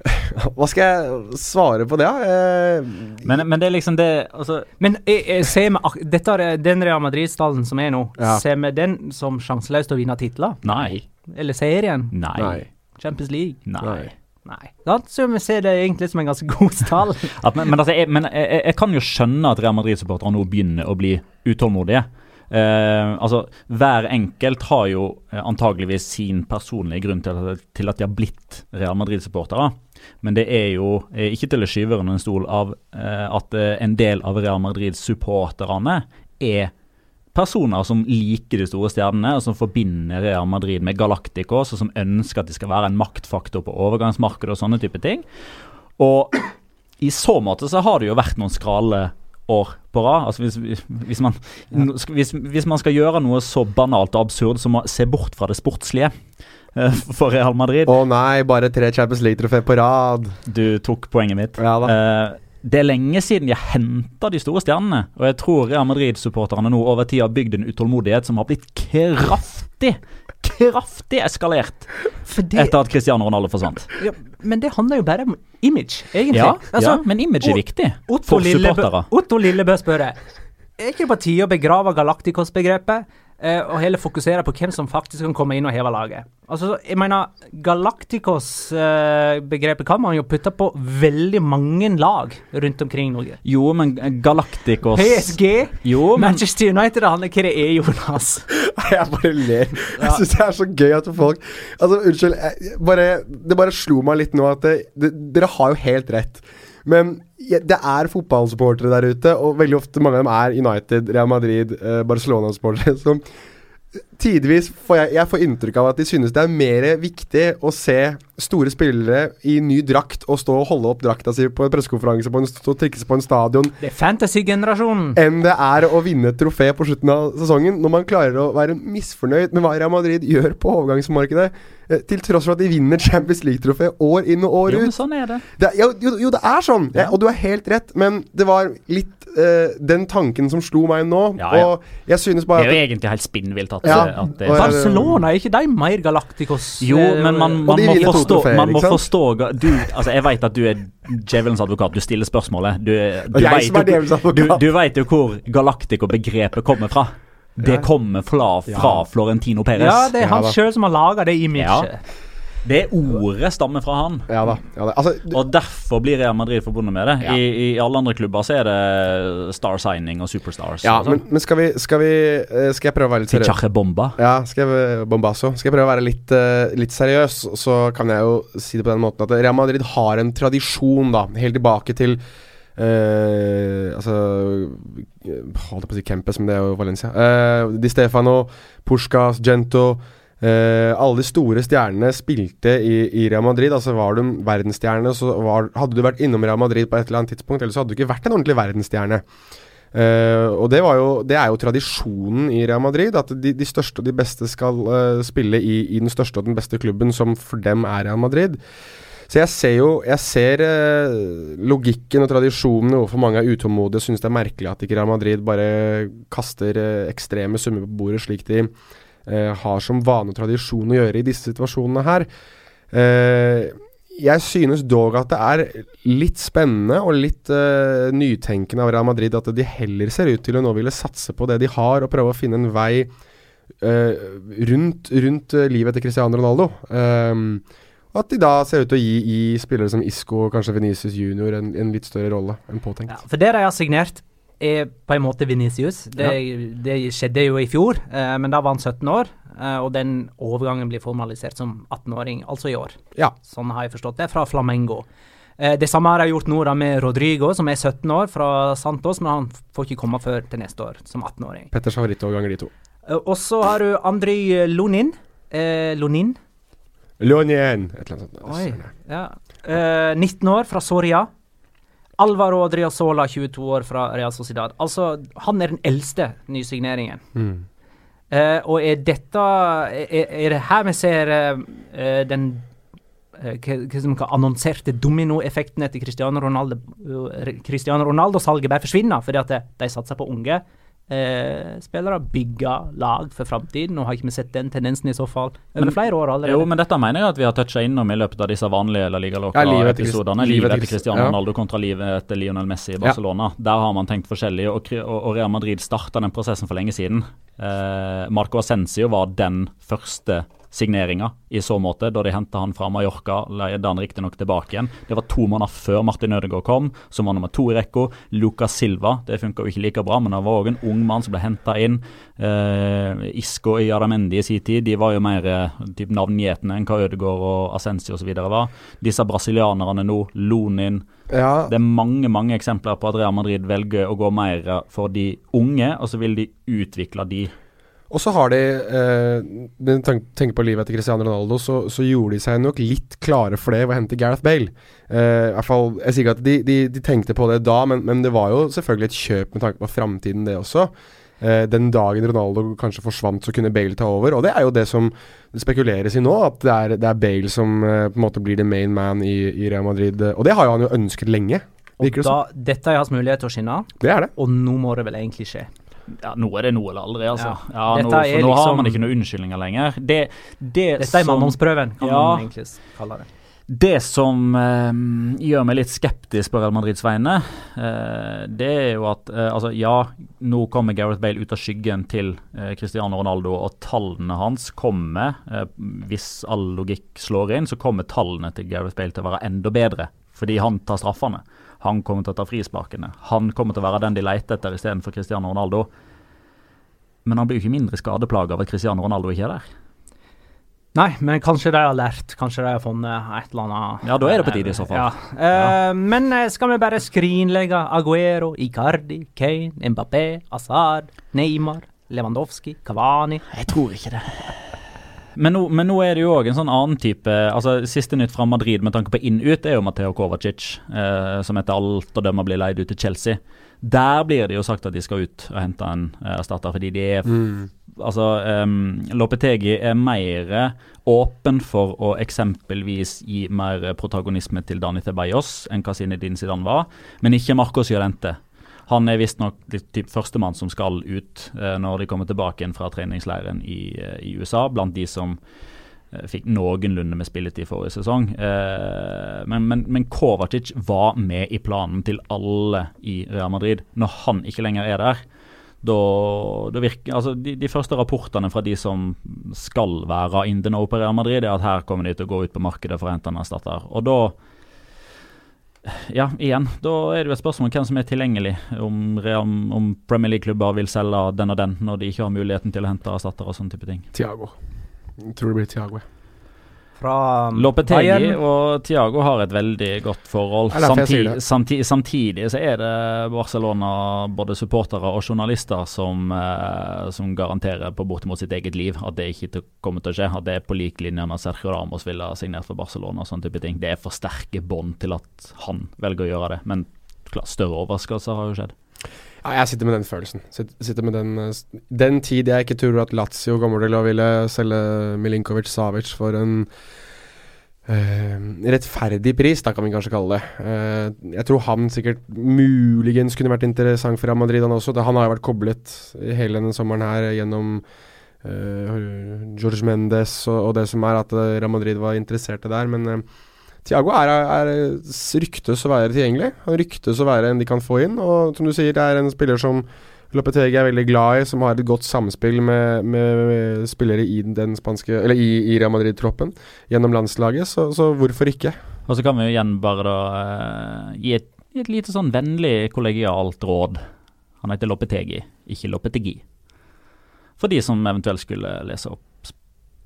C: *laughs* Hva skal jeg svare på det, da? Eh,
D: Men, men det er liksom det altså,
A: Men jeg, jeg ser vi ak- dette er den Real Madrid-stallen som er nå,
C: Ja.
A: ser vi den som sjanseløs til å vinne titler?
D: Nei.
A: Eller serien?
D: Nei.
C: Nei.
A: Champions League?
D: Nei.
A: Nei. Da så vi ser det egentlig som en ganske god stall. *laughs*
D: At, men, men, altså, jeg, men jeg, jeg- jeg kan jo skjønne at Real Madrid-supportere nå begynner å bli utålmodige. Uh, altså, Hver enkelt har jo eh, antageligvis sin personlige grunn til til at de har blitt Real Madrid-supportere. Men det er jo eh, ikke til å skyve under en stol av eh, at eh, en del av Real Madrid-supporterne er personer som liker de store stjernene, og som forbinder Real Madrid med Galacticos, og som ønsker at de skal være en maktfaktor på overgangsmarkedet og sånne type ting. Og i så måte så har det jo vært noen skrale år på rad. Altså hvis, hvis, man, hvis, hvis man skal gjøre noe så banalt og absurd som å se bort fra det sportslige *laughs* for Real Madrid
C: Å nei, bare tre Champions League-trofé på rad.
D: Du tok poenget mitt.
C: Ja da.
D: Eh, det er lenge siden de har henta de store stjernene. Og jeg tror Real Madrid-supporterne nå over tid har bygd en utålmodighet som har blitt kraftig, kraftig eskalert
A: Fordi,
D: etter at Cristiano Ronaldo forsvant.
A: ja, men det handler jo bare om image, egentlig.
D: Ja,
A: Altså,
D: ja men image er viktig
A: Otto
D: for
A: Lillebø,
D: supportere.
A: Otto Lillebø spør jeg, er ikke det på tide å begrave Galacticos-begrepet, eh, og heller fokusere på hvem som faktisk kan komme inn og heve laget? Altså, jeg mener, Galacticos-begrepet kan man jo putte på veldig mange lag rundt omkring Norge.
D: Jo, men Galacticos
A: PSG,
D: Jo, men
A: Manchester United, det handler hva det er, Jonas. *laughs*
C: Jeg bare ler. Jeg syns det er så gøy at folk Altså, unnskyld. Jeg, bare, det bare slo meg litt nå at det, det, dere har jo helt rett. Men ja, det er fotballsupportere der ute, og veldig ofte mange av dem er United, Real Madrid, eh, Barcelona-supportere, som tidvis får jeg, jeg får inntrykk av at de synes det er mer viktig å se store spillere i ny drakt og stå og holde opp drakta si på en pressekonferanse, på en, og trikse på en stadion,
A: Det er fantasy-generasjonen.
C: enn det er å vinne et trofé på slutten av sesongen, når man klarer å være misfornøyd med hva Real Madrid gjør på overgangsmarkedet, eh, til tross for at de vinner Champions League-trofé år inn og år ut.
D: jo, men sånn er det.
C: Det, er- jo, jo, jo, det er sånn, ja, og du har helt rett, men det var litt eh, den tanken som slo meg nå,
D: Ja, ja.
C: og jeg synes bare Det
D: er jo
C: at
D: egentlig helt spinnvilt at,
C: Ja,
D: at det
A: Barcelona, er ikke de mer Galacticos?
D: Jo,
A: eh,
D: men man, man må forstå,
C: trofeer,
D: man må forstå du, altså Jeg vet at du er djevelens advokat. Du stiller spørsmålet. Du, du,
C: jeg
D: vet
C: er
D: du, du vet jo hvor Galactico-begrepet kommer fra. Det
C: Ja.
D: kommer fra, fra Florentino Perez.
A: Ja, det er han
C: Ja
A: sjøl som har laga det imaget.
D: Det ordet stammer fra han.
C: Ja da. Ja, da. Altså, du-
D: Og derfor blir Real Madrid forbundet med det.
C: Ja.
D: I, I alle andre klubber så er det star signing og superstars.
C: ja
D: og sånn.
C: men, men skal vi, skal vi eh, Skal jeg prøve å være litt seriøs?
D: Bomba.
C: Ja, skal jeg, Bombasso. Skal jeg prøve å være litt, eh, litt seriøs, så kan jeg jo si det på den måten at Real Madrid har en tradisjon, da, helt tilbake til Uh, Altså eh, Holdt jeg på å si Kempes, men det er jo Valencia. Uh, Di Stefano, Puskas, Gento eh, alle de store stjernene spilte i, i Real Madrid. Altså Var du verdensstjerne, så var, hadde du vært innom Real Madrid på et eller annet tidspunkt, eller så hadde du ikke vært en ordentlig verdensstjerne. Uh, og det, jo, det er jo tradisjonen i Real Madrid, at de, de største og de beste skal uh, spille i, i den største og den beste klubben, som for dem er Real Madrid. Så jeg ser jo Jeg ser logikken og tradisjonen hvorfor mange er utålmodige og syns det er merkelig at ikke Real Madrid bare kaster ekstreme summer på bordet, slik de eh, har som vane og tradisjon å gjøre i disse situasjonene her. Eh, jeg synes dog at det er litt spennende og litt eh, nytenkende av Real Madrid at de heller ser ut til å nå ville satse på det de har, og prøve å finne en vei eh, rundt, rundt eh, livet til Cristiano Ronaldo. Eh, at de da ser ut til å gi, gi spillere som Isco og kanskje Venicius Junior en, en litt større rolle enn påtenkt.
A: Ja, for det de har signert, er på en måte Venicius. Det, det skjedde jo i fjor, eh, men da var han 17 år. eh, og den overgangen blir formalisert som 18-åring, altså i år.
C: Ja.
A: Sånn har jeg forstått det, fra Flamengo. Eh, det samme har jeg gjort nå da med Rodrigo, som er 17 år, fra Santos, men han får ikke komme før til neste år, som 18-åring.
C: Petters favorittoverganger, de to.
A: Eh, og så har du Andry Lonin. Lonin? Lonin,
C: Lånien, et eller annet sånt.
A: Oi. Ja. Eh, 19 år fra Soria. Alvaro Adriasola, 22 år fra Real Sociedad. Altså, han er den eldste nysigneringen.
C: Mm.
A: Uh, og er dette Er, er det her vi ser eh, den uh, hva som annonserte dominoeffekten etter Cristiano Ronaldo uh, Ronaldo-salget bare forsvinner, fordi at de satser på unge eh, spillere, bygge lag for framtiden. Nå har ikke vi sett den tendensen i så fall over
D: Men-
A: flere år allerede.
D: Jo, men dette mener jeg at vi har toucha innom i løpet av disse vanlige La Liga
C: Ja, livet etter
D: Loca-episodene.
C: livet
D: livet
C: etter
D: Cristiano
C: ja.
D: Ronaldo kontra livet etter Lionel Messi i
C: Ja.
D: Barcelona. Der har man tenkt forskjellig, og, og Real Madrid starta den prosessen for lenge siden. Eh, Marco Ascencio var den første signeringa i så måte, da de henta han fra Mallorca, leide han riktignok tilbake igjen. Det var to måneder før Martin Ødegaard kom, som var nummer to i rekka. Lucas Silva, det funka jo ikke like bra, men han var òg en ung mann som ble henta inn. Eh, Isco i Adamendi i sin tid, de var jo mer eh, typ navngjetne enn hva Ødegaard og Ascencio osv. var. Disse brasilianerne nå, Lonin
C: Ja,
D: Det er mange mange eksempler på at Real Madrid velger å gå mer for de unge, og så vil de utvikle de.
C: Og så har de eh, Når du på livet etter Cristiano Ronaldo, så, så gjorde de seg nok litt klare for det ved å hente Gareth Bale. Eh, i hvert fall, Jeg sier ikke at de, de, de tenkte på det da, men, men det var jo selvfølgelig et kjøp med tanke på framtiden, det også. Eh, den dagen Ronaldo kanskje forsvant, så kunne Bale ta over. Og det er jo det som det spekuleres i nå, at det er, det er Bale som eh, på en måte blir the main man i, i Real Madrid. Og det har jo han jo ønsket lenge.
A: Og da, dette er hans mulighet til å skinne,
C: Det det.
A: og nå må det vel egentlig skje.
D: Ja, nå er det nå eller aldri, altså.
A: Ja.
D: Ja, nå, for
A: er
D: nå har
A: liksom-
D: man ikke noen unnskyldninger lenger. Det, det
A: Dette er
D: som-
A: manndomsprøven, kan
D: Ja.
A: man egentlig kalle det.
D: Det som eh, gjør meg litt skeptisk på Real Madrids vegne, eh, det er jo at eh, altså, ja, nå kommer Gareth Bale ut av skyggen til eh, Cristiano Ronaldo, og tallene hans kommer, eh, hvis all logikk slår inn, så kommer tallene til Gareth Bale til å være enda bedre. Fordi han tar straffene. Han kommer til å ta frisparkene. Han kommer til å være den de leter etter istedenfor Cristiano Ronaldo. Men han blir jo ikke mindre skadeplaga av at Cristiano Ronaldo ikke er der.
A: Nei, men kanskje de har lært. Kanskje de har funnet et eller annet
D: Ja, da er det på tide i så fall.
A: Ja. Eh, Men eh, skal vi bare skrinlegge Aguero, Icardi, Kane, Mbappé, Azar, Neymar, Lewandowski, Cavani?
D: Jeg tror ikke det. Men nå, men nå er det jo òg en sånn annen type altså Siste nytt fra Madrid med tanke på inn-ut er jo Mateo Kovacic, eh, som etter alt å dømme blir leid ut til Chelsea. Der blir det jo sagt at de skal ut og hente en eh, fordi de er
C: Mm.
D: Altså, um, Lopetegi er mer åpen for å eksempelvis gi mer protagonisme til Dani Ceballos enn hva Zinedine Zidane var, men ikke Marcos Llorente. Han er visstnok førstemann som skal ut eh, når de kommer tilbake inn fra treningsleiren i, eh, i USA, blant de som eh, fikk noenlunde med spilletid forrige sesong. Eh, men, men, men Kovacic var med i planen til alle i Real Madrid. Når han ikke lenger er der, da, da virker, altså de, de første rapportene fra de som skal være in the know på Real Madrid, er at her kommer de til å gå ut på markedet for å hente en erstatter. Og da ja, igjen, da er det jo et spørsmål om hvem som er tilgjengelig. Om, om Premier League-klubber vil selge den og den når de ikke har muligheten til å hente erstatter og sånne type ting.
C: Tiago. Jeg tror det blir Tiago.
A: Fra um,
D: Lopetegi
A: Bayern.
D: og Thiago har et veldig godt forhold. Samtidig,
C: det.
D: samtidig, samtidig så er det Barcelona, både supportere og journalister, som, eh, som garanterer på bortimot sitt eget liv at det ikke kommer til å skje. At det er på lik linje med Sergio Ramos ville ha signert for Barcelona og sånne type ting. Det er for sterke bånd til at han velger å gjøre det. Men klart, større overraskelser har jo skjedd.
C: Ja, jeg sitter med den følelsen. Sitter, med den, eh, den tid jeg ikke tror at Lazio kommer ville selge Milinkovic Savic for en uh, rettferdig pris, da kan vi kanskje kalle det. Uh, jeg tror han sikkert muligens kunne vært interessant for Real Madrid, han også. Han har jo vært koblet hele denne sommeren her gjennom uh, George Mendes og, og det som er at Real Madrid var interesserte der, men Thiago er, er ryktes å være tilgjengelig. Han ryktes å være en de kan få inn. Og som du sier, det er en spiller som Lopetegi er veldig glad i, som har et godt samspill med, med, med spillere i den spanske Eller i, i Real Madrid-troppen gjennom landslaget, så, så hvorfor ikke?
D: Og så kan vi jo igjen bare da uh, gi, et, gi et lite sånn vennlig kollegialt råd. Han heter Lopetegi, ikke Lopetegi. For de som eventuelt skulle lese opp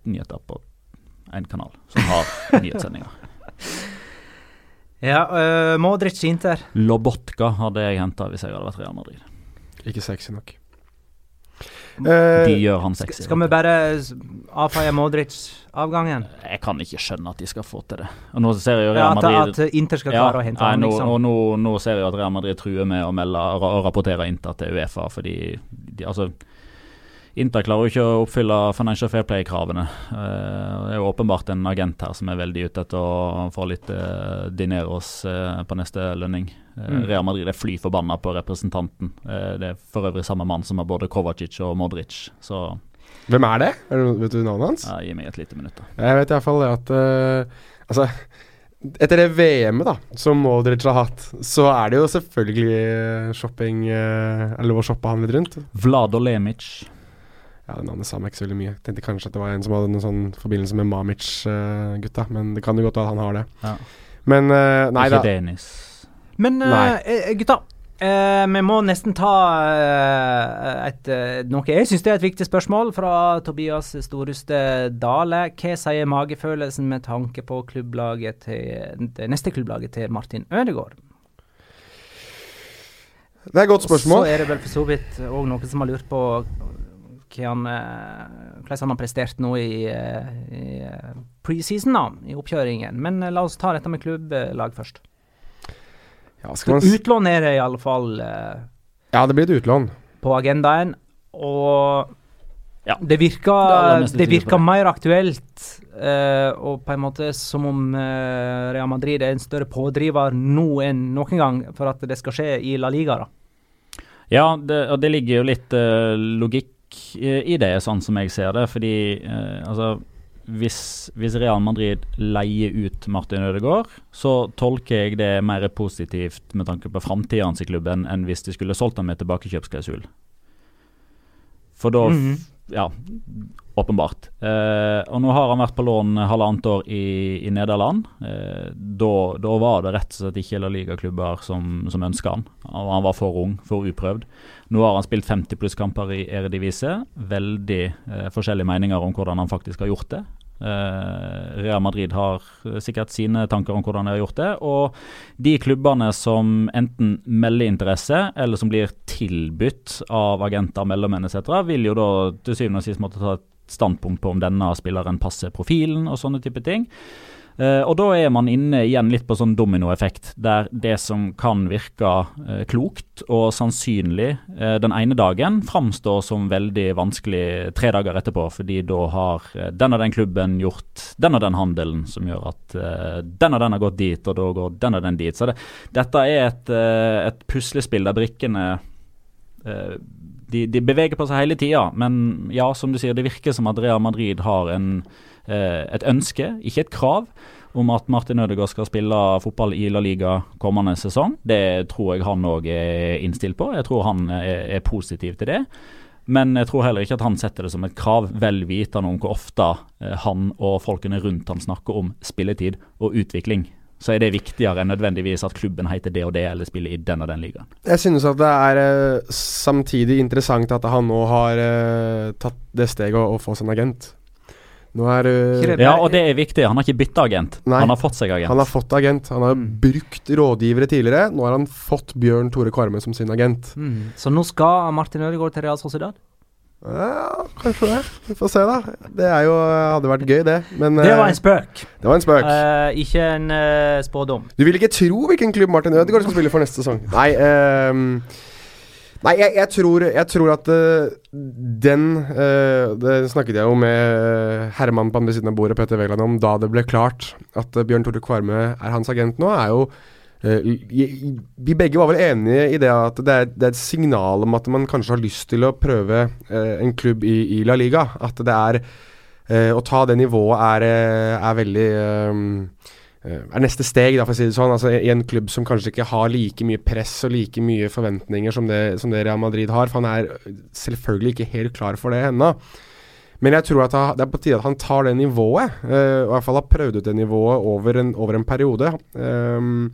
D: nyheter på en kanal som har nyhetssendinger. *laughs*
A: Ja, uh, Modric Inter.
D: Lobotka hadde jeg henta hvis jeg hadde vært Real Madrid.
C: Ikke sexy nok.
D: De
C: Eh,
D: gjør han sexy.
A: Skal vi bare avfeie Modric-avgangen?
D: Jeg kan ikke skjønne at de skal få til det. Og nå ser jeg jo
A: Ja,
D: Real
A: at,
D: ja,
A: at Inter skal klare å hente
D: nei,
A: han,
D: nå,
A: liksom.
D: Og nå, nå ser jeg at Real Madrid truer med å melde og rapportere Inter til Uefa, fordi de, altså Inter klarer jo ikke å oppfylle Financial Fair Play-kravene. Eh, det er jo åpenbart en agent her som er veldig ute etter å få litt uh, dineros eh, på neste lønning. Eh,
A: Mm.
D: Real Madrid er fly forbanna på representanten. Eh, det er for øvrig samme mann som har både Kovacic og Modric, så
C: hvem er det? Vet du navnet hans?
D: ja, gi meg et lite minutt. da.
C: Jeg vet iallfall det at uh, Altså, etter det VM-et da som Modric har hatt, så er det jo selvfølgelig eh, shopping Eller Er å shoppe han litt rundt?
D: Vlado Lemic.
C: Ja, det navnet sa meg ikke så veldig mye. Jeg tenkte kanskje at det var en som hadde noen sånn forbindelse med Mamic-gutta, men det kan jo godt være at han har det.
D: Ja.
C: Men uh, nei
D: ikke
C: da.
D: Denis.
A: Men uh, gutta, uh, vi må nesten ta et, noe jeg syns er et viktig spørsmål fra Tobias Storhuste Dale. Hva sier magefølelsen med tanke på klubblaget til, det neste klubblaget til Martin Ødegaard?
C: Det er et godt spørsmål.
A: Så er det vel for så vidt òg noen som har lurt på han, eh, hvordan han har prestert nå i, eh, i eh, preseason, da, i oppkjøringen. Men la oss ta dette med klubblag først.
C: Ja, skal man
A: Utlån er det i alle fall
C: ja, det blir et utlån.
A: på agendaen. Og
D: Ja.
A: Det
D: er
A: virker, det
D: det
A: virker
D: det.
A: mer aktuelt, Uh, og på en måte som om uh, Real Madrid er en større pådriver nå enn noen gang for at det skal skje i La Liga. da.
D: Ja, det, og det ligger jo litt uh, logikk i, i det, sånn som jeg ser det. Fordi eh, altså hvis, hvis Real Madrid leier ut Martin Ødegaard, så tolker jeg det mer positivt med tanke på framtida hans i klubben enn hvis de skulle solgt ham med tilbakekjøpsklausul. For da
A: Mhm.
D: Ja, åpenbart. Eh, og nå har han vært på lån halvannet år i, i Nederland. Eh, da, da var det rett og slett ikke La Liga-klubber som, som ønska han. han. Var for ung, for uprøvd. Nå har han spilt 50 pluss kamper i Eredivise. Veldig eh, forskjellige meninger om hvordan han faktisk har gjort det. Eh, Real Madrid har sikkert sine tanker om hvordan de har gjort det. Og de klubbene som enten melder interesse, eller som blir tilbudt av agenter, mellommenn etc., vil jo da til syvende og sist måtte ta et standpunkt på om denne spilleren passer profilen og sånne type ting. Uh, og da er man inne igjen litt på sånn dominoeffekt, der det som kan virke uh, klokt og sannsynlig uh, den ene dagen, framstår som veldig vanskelig tre dager etterpå, fordi da har den og den klubben gjort den og den handelen som gjør at den og den har gått dit, og da går den og den dit. Så det, dette er et, et puslespill der brikkene de, de beveger på seg hele tida, men ja, som du sier, det virker som at Real Madrid har en, eh, et ønske, ikke et krav, om at Martin Ødegaard skal spille fotball i La Liga kommende sesong. Det tror jeg han òg er innstilt på. Jeg tror han er, er positiv til det. Men jeg tror heller ikke at han setter det som et krav, vel vitende om hvor ofte eh, han og folkene rundt han snakker om spilletid og utvikling. Så er det viktigere enn nødvendigvis at klubben heter det og det, eller spiller i den og den ligaen.
C: Jeg synes at det er eh, samtidig interessant at han nå har eh, tatt det steget å, å få seg en agent. Nå er eh,
D: Ja, og det er viktig. Han har ikke bytta agent.
C: Nei.
D: Han har fått seg agent.
C: Han har fått agent. Han har brukt rådgivere tidligere. Nå har han fått Bjørn Tore Kvarme som sin agent.
A: Mm. Så nå skal Martin Ødegaard til Real Sociedad?
C: Ja, kanskje det. Vi får se, da. Det er jo, hadde vært gøy, det. Men
A: Det var
C: eh,
A: en spøk.
C: Det var en spøk.
A: Uh, ikke en uh, spådom.
C: Du vil ikke tro hvilken klubb Martin Ødegaard skal spille for neste sesong. Nei, ehm, Nei, jeg, jeg, tror, jeg tror at eh, den eh, Det snakket jeg jo med eh, Herman på andre siden av bordet, Petter Wæland, om da det ble klart at eh, Bjørn Tore Kvarme er hans agent nå, er jo eh, Vi begge var vel enige i det at det er, det er et signal om at man kanskje har lyst til å prøve eh, en klubb i, i La Liga. At det er eh, Å ta det nivået er, eh, er veldig eh, eh, er neste steg, da, for å si det sånn. Altså, I en klubb som kanskje ikke har like mye press og like mye forventninger som det, som det Real Madrid har. For han er selvfølgelig ikke helt klar for det ennå. Men jeg tror at det er på tide at han tar det nivået. uh, og i hvert fall har prøvd ut det nivået over en, over en periode. Ehm,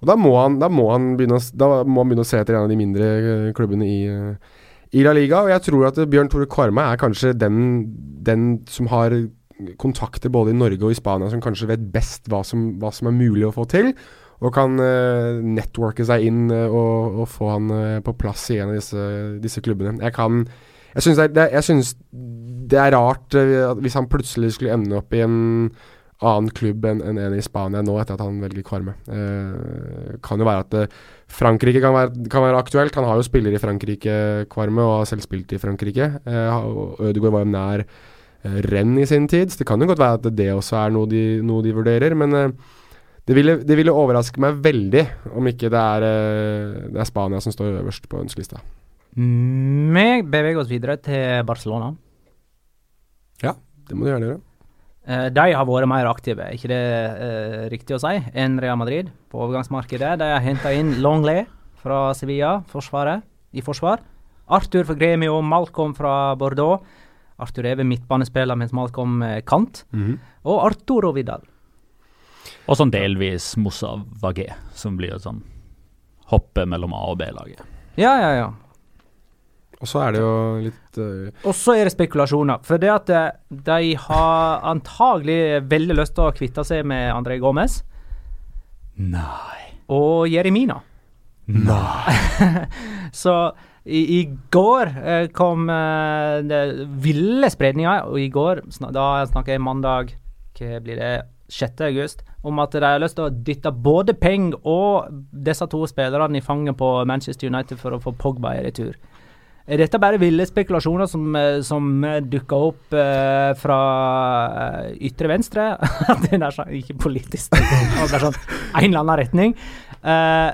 C: og da må, han, da, må begynne da må han begynne å se etter en av de mindre eh, klubbene i, eh, i La Liga. Og jeg tror at Bjørn Tore Kvarme er kanskje den, den som har kontakter både i Norge og i Spania som kanskje vet best hva som, hva som er mulig å få til. Og kan uh, networke seg inn og, og få han uh, på plass i en av disse, disse klubbene. Jeg kan Jeg syns det, det, det er rart uh, hvis han plutselig skulle ende opp i en annen klubb enn en, en i Spania nå, etter at han velger Kvarme. Eh, kan jo være at eh, Frankrike kan være, kan være aktuelt. Han har jo spillere i Frankrike, Kvarme, og har selv spilt i Frankrike. Eh, Ødegaard var jo nær eh, renn i sin tid. Så det kan jo godt være at det også er noe de, noe de vurderer. Men eh, det, ville, det ville overraske meg veldig om ikke det er, eh, det er Spania som står øverst på ønskelista.
A: Vi beveger oss videre til Barcelona.
C: Ja, det må du gjerne gjøre.
A: Eh, de har vært mer aktive, er ikke det uh, riktig å si, enn Real Madrid på overgangsmarkedet. De har henta inn Longley fra Sevilla, forsvaret, i forsvar. Arthur fra Gremio, Malcolm fra Bordeaux. Arthur er ved midtbanespiller, mens Malcolm er kant. Og Arturo Vidal.
D: Og sånn delvis Moussa Vagé, som blir sånn hoppe mellom A og B-laget.
A: Ja, ja, ja.
C: Og så er det jo litt uh...
A: Og så er det spekulasjoner. For det at eh, de har antagelig veldig lyst til å kvitte seg med André Gomez
D: Nei.
A: og Jeremina.
D: Nei. *laughs*
A: Så i, i går eh, kom eh, det ville spredninger, og i går, da snakker jeg mandag, hva blir det, 6. august, om at de har lyst til å dytte både Peng og disse to spillerne i fanget på Manchester United for å få Pogba i retur. Er dette bare ville spekulasjoner som, eh, som eh, dukker opp eh, fra eh, ytre venstre? *laughs* det er sånn, ikke politisk, det er sånn en eller annen retning. Eh,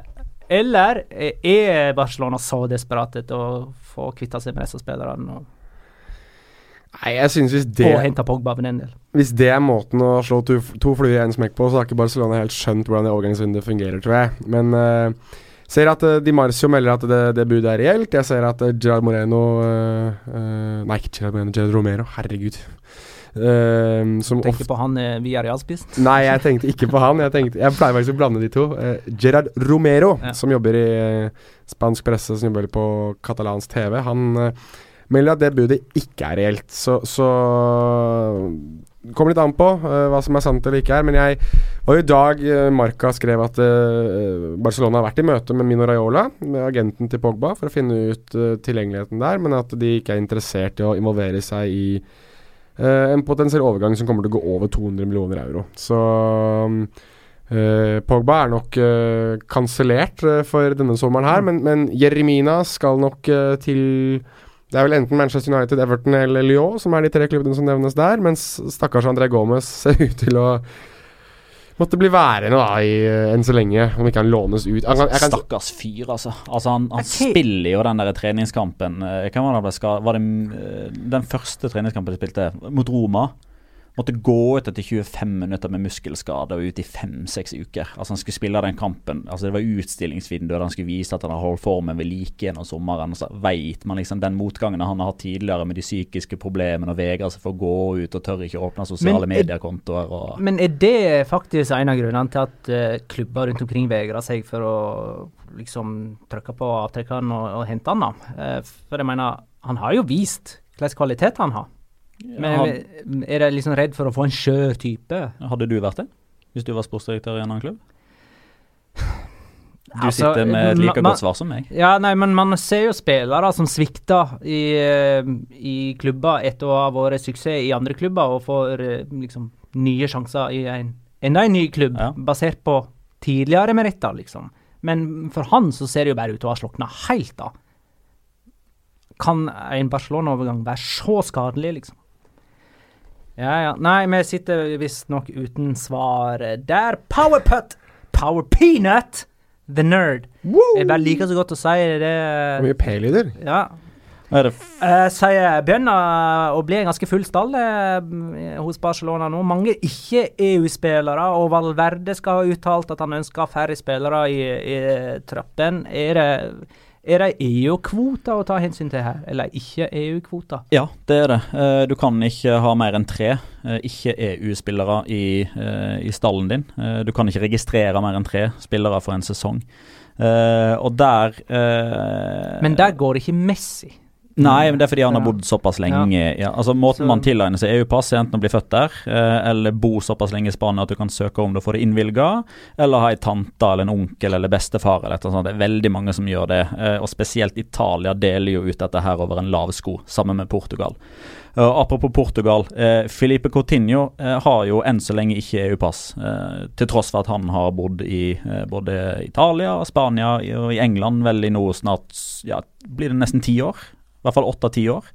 A: eller er Barcelona så desperat etter å få kvitta seg med disse spillerne?
C: Nei, jeg synes hvis det
A: og hente Pogba for den del.
C: Hvis det er måten å slå to, to fluer i én smekk på, så har ikke Barcelona helt skjønt hvordan det overgangsvinduet fungerer, tror jeg. Men uh, ser at uh, Di Marcio melder at det, det budet er reelt. Jeg ser at uh, Gerard Moreno uh, Nei, ikke Gerard Moreno, Gerard Romero. Herregud. Uh, som
A: Tenker på han uh, via realspist?
C: Nei, jeg tenkte ikke på han. Jeg, tenkte, jeg pleier faktisk å blande de to. Uh, Gerard Romero,
A: Ja.
C: som jobber i uh, spansk presse, som jobber på katalansk TV, han melder at det budet ikke er reelt. Så, så kommer litt an på hva som er sant eller ikke er. Men jeg jo i dag Marka Marca skrev at uh, Barcelona har vært i møte med Mino Raiola, med agenten til Pogba, for å finne ut uh, tilgjengeligheten der, men at de ikke er interessert i å involvere seg i en potensiell overgang som kommer til å gå over 200 millioner euro. Så uh, Pogba er nok uh, kansellert uh, for denne sommeren her, men, men Jeremina skal nok uh, til det er vel enten Manchester United, Everton eller Lyon som er de tre klubbene som nevnes der, mens stakkars André Gomez *laughs* ser ut til å måtte bli værende da i, uh, enn så lenge, om ikke han lånes ut. Han kan, jeg kan,
D: Stakkars fyr, altså. altså han, han
A: okay.
D: spiller jo den der treningskampen eh, Hvem var det? Var det eh, den første treningskampen de spilte mot Roma? Måtte gå ut etter 25 minutter med muskelskade og ut i fem-seks uker. Altså Han skulle spille den kampen Altså Det var utstillingsvindu, han skulle vise at han har holdt formen ved like gjennom sommeren. Og så veit man liksom den motgangen han har hatt tidligere med de psykiske problemene og vegrer seg for å gå ut og tør ikke åpne sosiale mediekontoer. Og
A: Men er det faktisk en av grunnene til at uh, klubber rundt omkring vegrer seg for å liksom trykke på avtrekkeren og, og hente han? da? Uh, for jeg mener, han har jo vist hvilken kvalitet han har. Men er dere liksom redd for å få en skjør type?
D: Hadde du vært det? Hvis du var sportsdirektør i en annen klubb? Du
A: Altså,
D: sitter med et like
A: man,
D: godt svar som meg.
A: Ja, nei, men man ser jo spillere som svikter i, eh, i klubber etter å ha vært suksess i andre klubber, og får eh, liksom nye sjanser i en enda en ny klubb,
D: Ja.
A: basert på tidligere meritter, liksom. Men for han så ser det jo bare ut til å ha slukna helt da. Kan en Barcelona-overgang være så skadelig, liksom? Ja, ja. Nei, vi sitter visstnok uten svar der. Powerput! Power peanut! The nerd. Jeg bare liker så godt å si det.
C: Hvor mye P-lyder?
A: Ja.
D: Er det
A: Uh, sier begynner å bli en ganske full stall eh, hos Barcelona nå. Mange ikke-EU-spillere, og Valverde skal ha uttalt at han ønsker færre spillere i, i trappen. Er det, er det EU-kvoter å ta hensyn til her, eller ikke-EU-kvoter?
D: Ja, det er det. Eh, Du kan ikke ha mer enn tre eh, ikke-EU-spillere i, eh, i stallen din. Du kan ikke registrere mer enn tre spillere for en sesong. Og der
A: Men der går det ikke Messi.
D: Nei, men det er fordi han har bodd såpass lenge ja. altså Måten
A: Så-
D: man tilegner seg EU-pass, er enten å bli født der, eh, eller bo såpass lenge i Spania at du kan søke om det og få det innvilga, eller ha ei tante eller en onkel eller bestefar eller et sånt. Det er veldig mange som gjør det, eh, og spesielt Italia deler jo ut dette her over en lav sko, sammen med Portugal. Uh, apropos Portugal. Uh, Filipe Coutinho uh, har jo enn så lenge ikke EU-pass, til tross for at han har bodd i både Italia, Spania og i England vel i nå snart ja, blir det nesten ti år. I hvert fall åtte-ti år.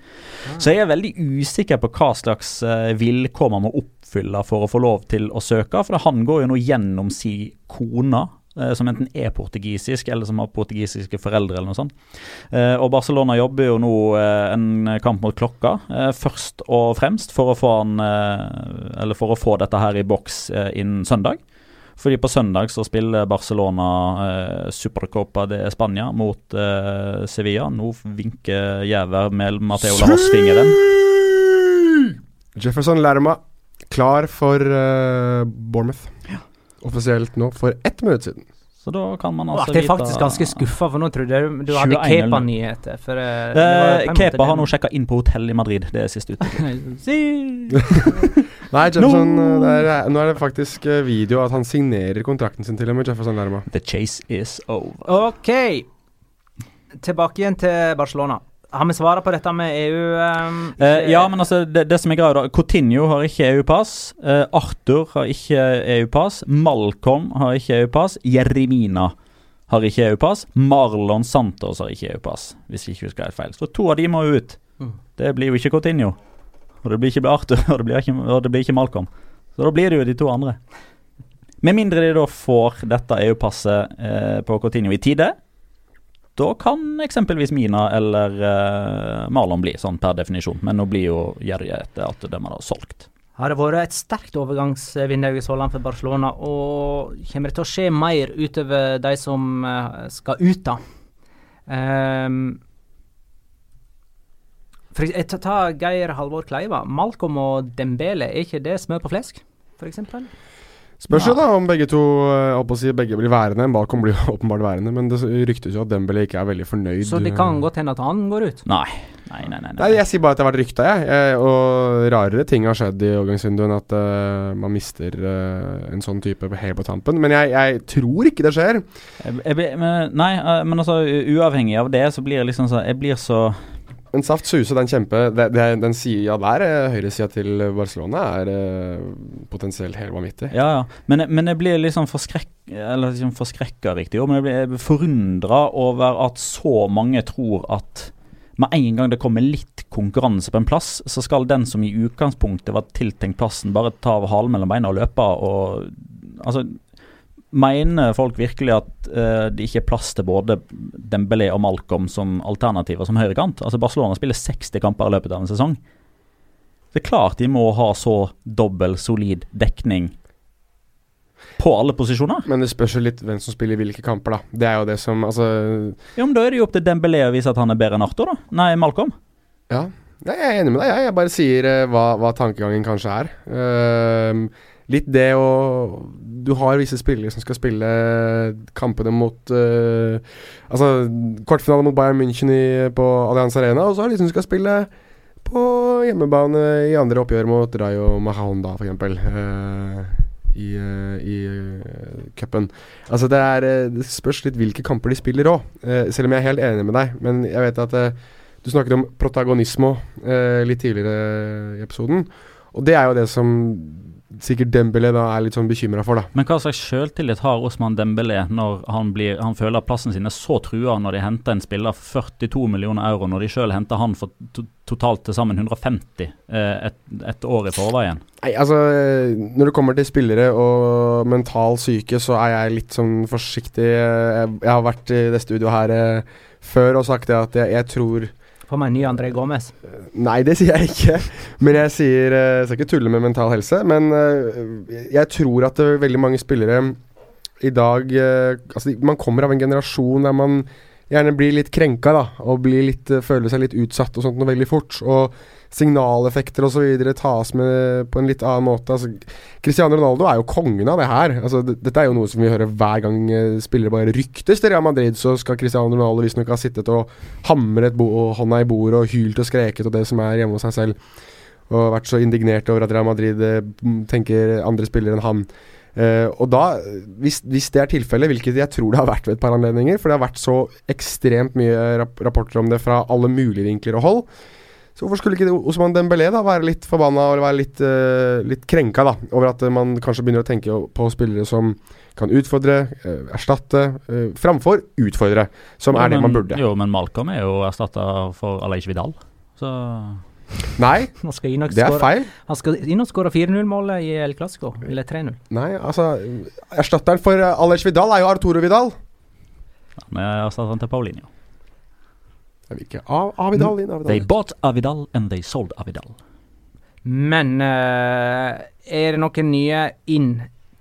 D: Så jeg er veldig usikker på hva slags eh, vilkår man må oppfylle for å få lov til å søke. For han går jo nå gjennom si kone, eh, som enten er portugisisk eller som har portugisiske foreldre eller noe sånt. Eh, og Barcelona jobber jo nå en kamp mot klokka, først og fremst for å få han for å få dette her i boks innen søndag. Fordi på søndag så spiller Barcelona eh, Supercopa de Spania mot eh, Sevilla. Nå vinker Jæver med Mateo Lahos fingeren.
C: Jefferson Lerma klar for eh, Bournemouth. Offisielt nå for ett minutt siden.
D: Så da kan man altså
A: vite jeg er faktisk ganske skuffa, for nå trodde jeg du hadde Kepa-nyheter. For eh, det
D: Eh, Kepa har nå sjekka inn på hotell i Madrid. Det er siste uttrykk. *laughs*
A: Si. *laughs*
C: Nei, Jefferson eh, er, Nå er det faktisk eh, video at han signerer kontrakten sin til og med, Jefferson Lerma.
D: The chase is over.
A: OK. Tilbake igjen til Barcelona. Har vi svaret på dette med EU? Um,
D: Eh, ja, men altså, det, det som er greia da Coutinho har ikke EU-pass. Eh, Arthur har ikke EU-pass. Malcolm har ikke EU-pass. Jeremina har ikke EU-pass. Marlon Santos har ikke EU-pass, hvis jeg ikke husker helt feil. Så to av de må jo ut.
A: Mm.
D: Det blir jo ikke Coutinho. Og det blir ikke Arthur, *laughs* og det blir ikke, og det blir ikke Malcolm. Så da blir det jo de to andre. Med mindre de da får dette EU-passet eh, på Coutinho i tide, da kan eksempelvis Mina eller uh, Marlon bli, sånn per definisjon. Men nå blir jo Jerry etter at de har solgt.
A: Har det vært et sterkt overgangsvindu i langt for Barcelona, og kommer det til å skje mer utover de som eh, skal ut, da? Um, for, jeg tar Geir Halvor Kleiva. Malcolm og Dembele, er ikke det smør på flesk, f.eks.?
C: Spørs jo da om begge to eh, jeg holdt å si begge blir værende. Bakom blir jo *laughs* åpenbart værende, men det ryktes jo at Dembélé ikke er veldig fornøyd.
A: Så det kan godt hende at han går ut?
D: Nei. Nei, nei, nei.
C: Nei, Jeg sier bare at det har vært rykta, jeg. Eh, Og rarere ting har skjedd i overgangsvinduet enn at uh, man mister uh, en sånn type helt på tampen. Men jeg, jeg tror ikke det skjer.
D: Jeg, jeg, men, nei, eh, men altså uavhengig av det, så blir jeg liksom så Jeg blir så
C: Men Saft Suse, den kjempe det, det, Den sida der, eh, høyresida til Barcelona, er eh, potensielt helt vanvittig.
D: Ja, ja. Men, men jeg blir liksom forskrekk... Eller liksom forskrekka, riktig ord. Men jeg blir, forundra over at så mange tror at med en gang det kommer litt konkurranse på en plass, så skal den som i utgangspunktet var tiltenkt plassen, bare ta av halen mellom beina og løpe og Altså Mener folk virkelig at uh, det ikke er plass til både Dembélé og Malcolm som alternativer som høyrekant? Altså Barcelona spiller 60 kamper i løpet av en sesong. Det er klart de må ha så dobbel, solid dekning på alle posisjoner.
C: Men det spørs jo litt hvem som spiller hvilke kamper, da. Det er jo det som Altså
D: Ja, men Da er det jo opp til Dembélé å vise at han er bedre enn Arthur, da. Nei, Malcolm.
C: Ja. Nei, jeg er enig med deg. Jeg, jeg bare sier uh, hva, hva tankegangen kanskje er. Ehm, litt det å Du har visse spillere som skal spille kampene mot uh, Altså kvartfinale mot Bayern München i, på Allianz Arena, og så har de som skal spille på hjemmebane i andre oppgjør mot Rayo Mahonda, f.eks. Uh, i, uh, i uh, cupen. Altså det, er, eh, det spørs litt hvilke kamper de spiller òg, selv om jeg er helt enig med deg. Men jeg vet at eh, du snakket om protagonismo eh, litt tidligere i episoden. Og det er jo det som sikkert Dembélé da er litt sånn bekymra for, da.
D: Men hva slags selvtillit har Osman Dembélé når han, blir, han føler at plassen sin er så trua når de henter en spiller for 42 millioner euro, når de sjøl henter han for to totalt til sammen 150 eh, et, et år i forveien?
C: Nei, altså eh, Når det kommer til spillere og mental syke, så er jeg litt sånn forsiktig. Jeg, jeg har vært i det studioet her eh, før og sagt det at jeg, jeg tror
A: Får meg en ny André Gomez.
C: Nei, det sier jeg ikke. Men jeg sier eh, Jeg skal ikke tulle med mental helse, men eh, jeg tror at er veldig mange spillere i dag eh, Altså, man kommer av en generasjon der man gjerne blir litt krenka, da. Og blir litt, eh, føler seg litt utsatt og sånt noe veldig fort. Og signaleffekter osv. tas med på en litt annen måte. Altså, Cristiano Ronaldo er jo kongen av det her. Altså, dette er jo noe som vi hører hver gang eh, spillere bare ryktes til Real Madrid. Så skal Cristiano Ronaldo visstnok ha sittet og hamret hånda i bordet og hylt og skreket og det som er hjemme hos seg selv. Og vært så indignert over at Real Madrid eh, tenker andre spillere enn han. Uh, og da, hvis, hvis det er tilfellet, hvilket jeg tror det har vært ved et par anledninger, for det har vært så ekstremt mye rap rapporter om det fra alle mulige vinkler og hold, så hvorfor skulle ikke Osman Dembélé da være litt forbanna og være litt, uh, litt krenka da, over at man kanskje begynner å tenke på spillere som kan utfordre, uh, erstatte, uh, framfor utfordre, som er det man burde.
D: Jo, men Malcolm er jo erstatta for Aleix Vidal. Så
C: Nei, *laughs*
A: Han
C: det er feil.
A: Han skal inn og skåre 4-0-målet i El Clásico, eller 3-0.
C: Nei, altså Erstatteren for uh, Vidal er jo Arturo Vidal.
D: han er erstatteren til Paulinho.
C: Jeg vil ikke Av, Avidal inn, Avidal
D: They bought Avidal and they sold Avidal.
A: Men uh, er det noen nye inn,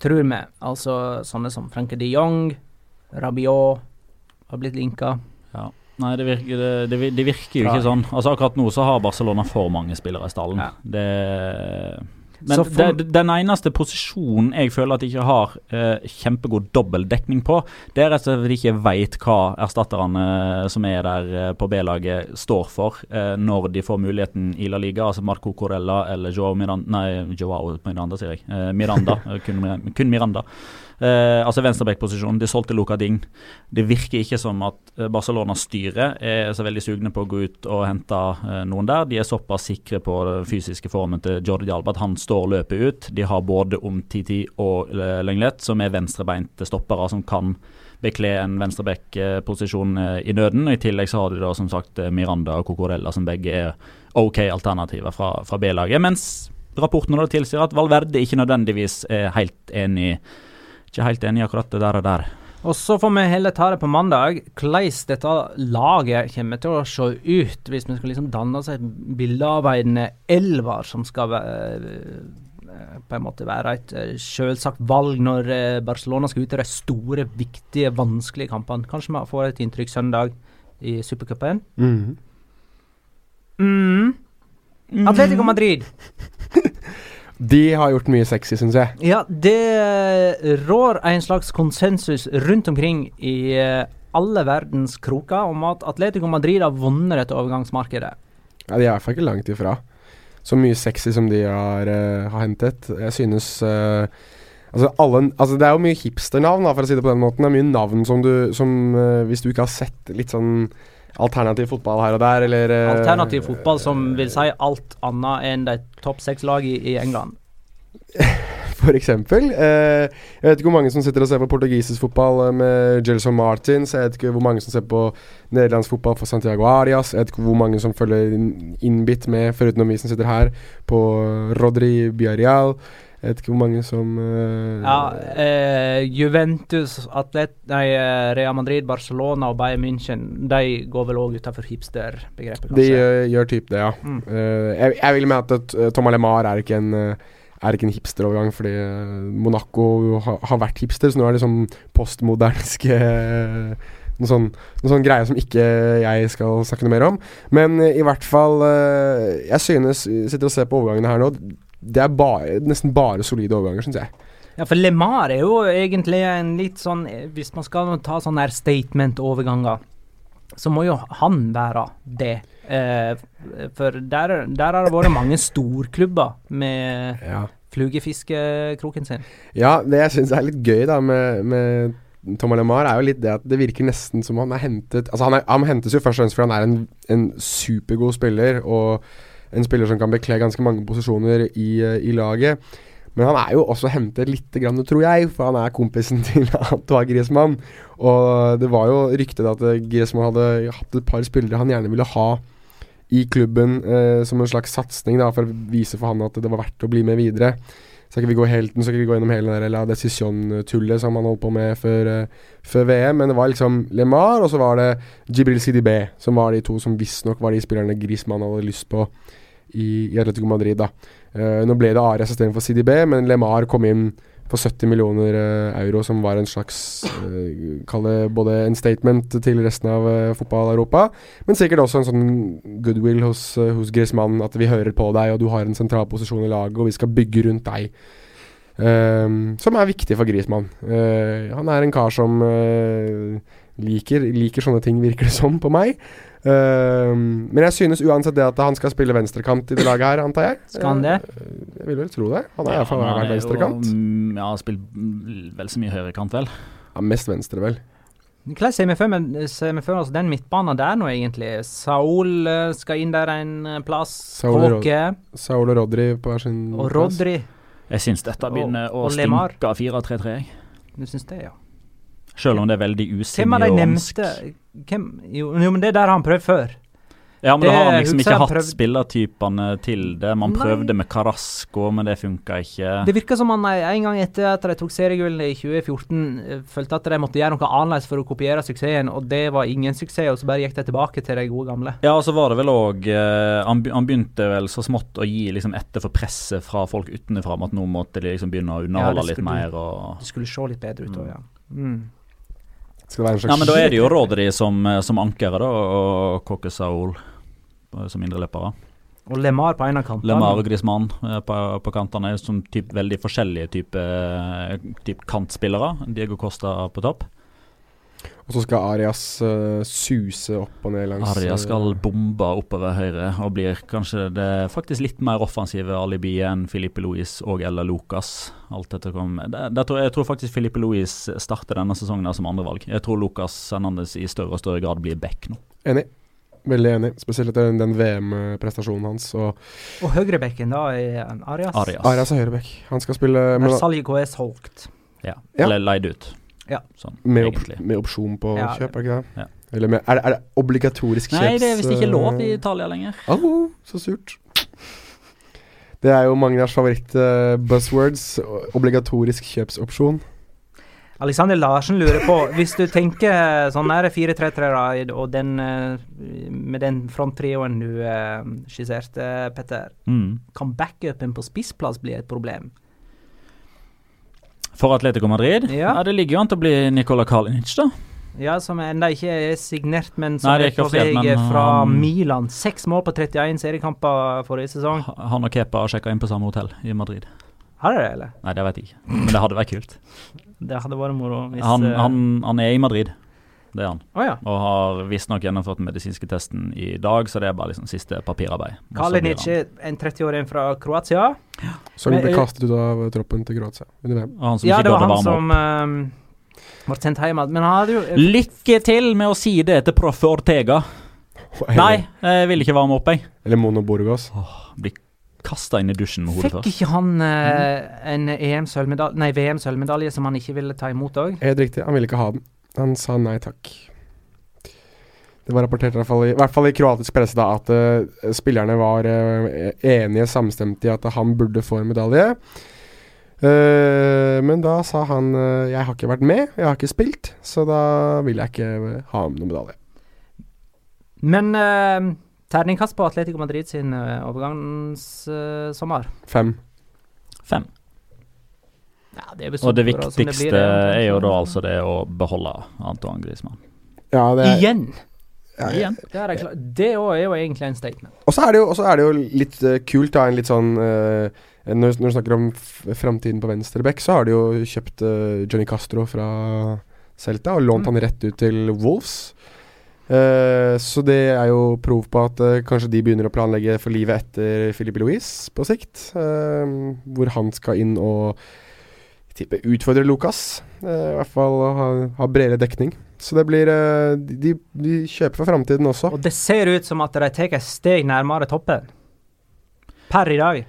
A: tror vi? Altså sånne som Franke de Jong, Rabiot har blitt linka.
D: Ja. Nei, det virker, det, det, det virker jo ikke sånn. Altså Akkurat nå så har Barcelona for mange spillere i stallen.
A: Ja.
D: Det men
A: for-
D: det, den eneste posisjonen jeg føler at de ikke har eh, kjempegod dobbeltdekning på, det er rett og slett at de ikke veit hva erstatterne eh, som er der eh, på B-laget, står for eh, når de får muligheten i La Liga. Altså Marco Corella eller Joao Miranda Nei, Joao Miranda, sier jeg. Eh, Miranda. *laughs* eh, kun, kun Miranda. Eh, altså venstreback-posisjonen. De solgte Luca Ding. Det virker ikke som at eh, Barcelona-styret er så veldig sugne på å gå ut og hente eh, noen der. De er såpass sikre på den fysiske formen til Jordi Alba at han står løpet ut. De har både Omtiti og Lenglet, som er venstrebeinte stoppere som kan bekle en venstreback-posisjon i nøden. I tillegg så har de da som sagt Miranda og Cocorella, som begge er OK alternativer fra, fra B-laget. Mens rapportene da tilsier at Valverde ikke nødvendigvis er helt enig ikke helt enig i akkurat det der og der.
A: Og så får vi heller ta det på mandag, hvordan dette laget kommer til å se ut, hvis vi skal liksom danne oss et bilde av en elver som skal være, eh, på en måte være et eh, selvsagt valg når eh, Barcelona skal ut i de store, viktige, vanskelige kampene. Kanskje vi får et inntrykk søndag i supercupen.
C: Mm.
A: Mm. Atletico Madrid. *laughs*
C: De har gjort mye sexy, syns jeg.
A: Ja, det rår en slags konsensus rundt omkring i eh, alle verdens kroker om at Atletico Madrid har vunnet dette overgangsmarkedet.
C: Ja, De er i hvert fall ikke langt ifra. Så mye sexy som de har, uh, har hentet. Jeg synes uh, altså alle, altså Det er jo mye hipsternavn, for å si det på den måten. Det er mye navn som du som, uh, Hvis du ikke har sett litt sånn alternativ fotball her og der, eller eh,
A: Alternativ fotball som vil si alt annet enn de topp seks lag i, i England. *laughs*
C: For eksempel. Eh, jeg vet ikke hvor mange som sitter og ser på portugisisk fotball eh, med Gelson Martins. Jeg vet ikke hvor mange som ser på nederlandsk fotball for Santiago Arias. Jeg vet ikke hvor mange som følger innbitt med, foruten vi som sitter her, på Rodri Biarrial. Jeg vet ikke hvor mange som uh,
A: Ja, eh, Juventus, Atlet, nei, eh, Real Madrid, Barcelona og Bayern München De går vel òg utenfor hipster-begrepet,
C: De
A: kanskje.
C: gjør, typ det, ja.
A: Mm.
C: Uh, jeg, jeg vil mene at uh, Thomas LeMar er ikke en uh, er ikke en hipsterovergang, fordi Monaco ha, har vært hipster, så nå er det sånn postmoderniske uh, noe sånn, noe sånn greie som ikke jeg skal snakke noe mer om. Men i hvert fall Jeg synes Sitter og ser på overgangene her nå. Det er bare, nesten bare solide overganger, syns jeg.
A: Ja, for LeMar er jo egentlig en litt sånn Hvis man skal ta sånne statement-overganger, så må jo han være det. Eh, for der, der har det vært mange storklubber med
C: Ja.
A: flugefiskekroken sin.
C: Ja, det jeg syns er litt gøy da med, med Thomas LeMar, er jo litt det at det virker nesten som han er hentet Altså Han, er, han hentes jo først og fremst fordi han er en, en supergod spiller, og en spiller som kan bekle ganske mange posisjoner i, eh, i laget. Men han er jo også hentet lite grann, tror jeg, for han er kompisen *laughs* til Antoine Griezmann. Og det var jo ryktet at eh, Griezmann hadde hatt et par spillere han gjerne ville ha i klubben eh, som en slags satsing for å vise for han at det var verdt å bli med videre. Så skal vi gå helt, så skal vi gå gjennom hele La Decision-tullet som han holdt på med før, eh, før VM, men det var liksom LeMar, og så var det Jibril CDB, som var de to som visstnok var de spillerne Griezmann hadde lyst på i, i Atletico Madrid. da. Uh, nå ble det Arias istedenfor CDB, men LeMar kom inn for 70 millioner uh, euro, som var en slags uh, Kall det både en statement til resten av uh, fotball-Europa, men sikkert også en sånn goodwill hos, uh, hos Griezmann, at vi hører på deg, og du har en sentral posisjon i laget, og vi skal bygge rundt deg. Som er viktig for Griezmann. Han er en kar som liker, liker sånne ting, virker det som på meg. Uh, men jeg synes uansett det at han skal spille venstrekant i det laget her, antar jeg.
A: Skal han det?
C: Eh, jeg vil vel tro det. Han er
D: Ja,
C: iallfall vært
D: venstrekant. jo, mm, Ja, spilt vel så mye høyrekant, vel.
C: Ja, mest venstre, vel.
A: Hvordan ser vi for, oss den midtbanen der nå, egentlig? Saul eh, skal inn der en eh, plass.
C: Saul og Saul og Rodri på hver sin
A: og
C: plass.
A: Rodri.
D: Jeg syns dette begynner
A: Og-
D: å
A: og
D: stinke 4-3-3, jeg.
A: Du syns det, ja?
D: Selv om det er veldig
A: nevnte hvem, jo, men det er der han prøvde før.
D: Ja, men
A: Det
D: da har han liksom ikke hatt
A: prøvd...
D: spillertypene til det. Man
A: Nei.
D: prøvde med Carasco, men det funka ikke.
A: Det virka som han eh, en gang etter at de tok seriegullet i 2014, eh, følte at de måtte gjøre noe annerledes for å kopiere suksessen, og det var ingen suksess, og så bare gikk de tilbake til de gode gamle.
D: Ja, og så var det vel òg han, han begynte vel så smått å gi liksom etter for presset fra folk utenfra om at nå måtte de liksom begynne å underholde
A: ja,
D: litt mer. og...
A: Det skulle se litt bedre ut òg, ja. Mm.
C: Skal det være en slags
D: Ja, men da er det jo *laughs* Rodri som, som ankeret, da, og Coque Saul som indreløpere.
A: Og LeMar på en av kantene.
D: Lemar og Griezmann eh, på, på kantene som typ, veldig forskjellige type, type kantspillere. Diego Costa på topp.
C: Og så skal Arias uh, suse opp og ned langs
D: Aria
C: eh,
D: skal bombe oppover høyre og blir kanskje det faktisk litt mer offensive alibiet enn Filipe Louis og eller Lucas. Alt dette kom. Det, det tror, jeg tror faktisk Filipe Louis starter denne sesongen som andrevalg. Jeg tror Lucas Hernandez i større og større grad blir back nå.
C: Enig. Veldig enig. Spesielt etter den, den VM-prestasjonen hans. Og
A: Og høyrebekken, da, er Arias.
D: Arias.
C: Arias er høyreback. Han skal spille Der
A: Versalje er solgt.
D: Ja.
C: Ja.
D: Eller leid ut.
A: Ja.
D: Sånn,
C: med, op med opsjon på
A: Ja.
C: kjøp, er ikke det?
D: Ja.
C: Eller med, er, det, er det obligatorisk kjøps...
D: Nei, det er visst ikke lov i
C: eh,
D: Italia lenger.
C: Au, så surt. Det er jo Magnars favoritt-buzzwords. obligatorisk kjøpsopsjon.
A: Alexander Larsen lurer på, hvis du tenker sånn der 4-3-3 og den eh, med den fronttrioen du eh, skisserte, Petter,
D: Mm.
A: kan backupen på spissplass bli et problem?
D: For Atletico Madrid?
A: Ja.
D: Det ligger jo an til å bli Nikola Kalinic, da.
A: Ja, som ennå ikke er signert, men som
D: Nei, er
A: på vei fra
D: han-
A: Milan. Seks mål på 31 seriekamper forrige sesong.
D: Han og Kepa har sjekka inn på samme hotell i Madrid.
A: Har de det, eller?
D: Nei, det vet jeg ikke, men det hadde vært kult.
A: Det hadde vært moro hvis
D: Han,
A: eh,
D: han, han er i Madrid, det er han.
A: Oh, ja.
D: Og har visstnok gjennomført den medisinske testen i dag, så det er bare liksom siste papirarbeid. Så
A: Kalinic er en 30-åring fra Kroatia.
C: Som
A: han
C: ble
A: eh,
C: kastet ut av troppen til Kroatia under VM.
D: Og han som
A: Ja,
D: ikke
A: det var han som uh, ble sendt hjem igjen. Men han hadde jo
D: Lykke til med å si det til proff Ortega. Nei, jeg vil ikke varme opp, jeg.
C: Eller Mono Burgos.
D: Blir kasta inn i dusjen med hodet
A: Fikk ikke han eh, en EM-sølvmedalje Nei, VM-sølvmedalje som han ikke ville ta imot òg?
C: Helt riktig, han ville ikke ha den. Han sa nei takk. Det var rapportert i hvert fall i, i, hvert fall i kroatisk presse da at uh, spillerne var uh, enige samstemt i at han burde få en medalje. Uh, men da sa han uh, jeg har ikke vært med, jeg har ikke spilt, så da vil jeg ikke ha noen medalje.
A: Men uh, terningkast på Atletico Madrid sin uh, overgangssommer.
C: Fem.
D: Fem.
A: Ja, det
D: Og det viktigste
A: det blir,
D: er jo da altså det å beholde Antoine Griezmann.
C: Ja, det er,
A: Igjen!
C: ja, ja.
D: Igjen.
A: Det er, klart. det er jo egentlig en statement.
C: Og så er det jo, er det jo litt uh, kult, da, en litt sånn uh, når, når du snakker om f- framtiden på venstreback, så har de jo kjøpt uh, Johnny Castro fra Celta og lånt
A: Mm.
C: han rett ut til Wolves. Uh, så det er jo prov på at uh, kanskje de begynner å planlegge for livet etter Philippe Louise på sikt. Uh, hvor han skal inn og tipper utfordrer Lucas. eh, I hvert fall ha, ha bredere dekning. Så det blir eh, de, de kjøper for framtiden også.
A: Og det ser ut som at de tar et steg nærmere toppen. Per i dag.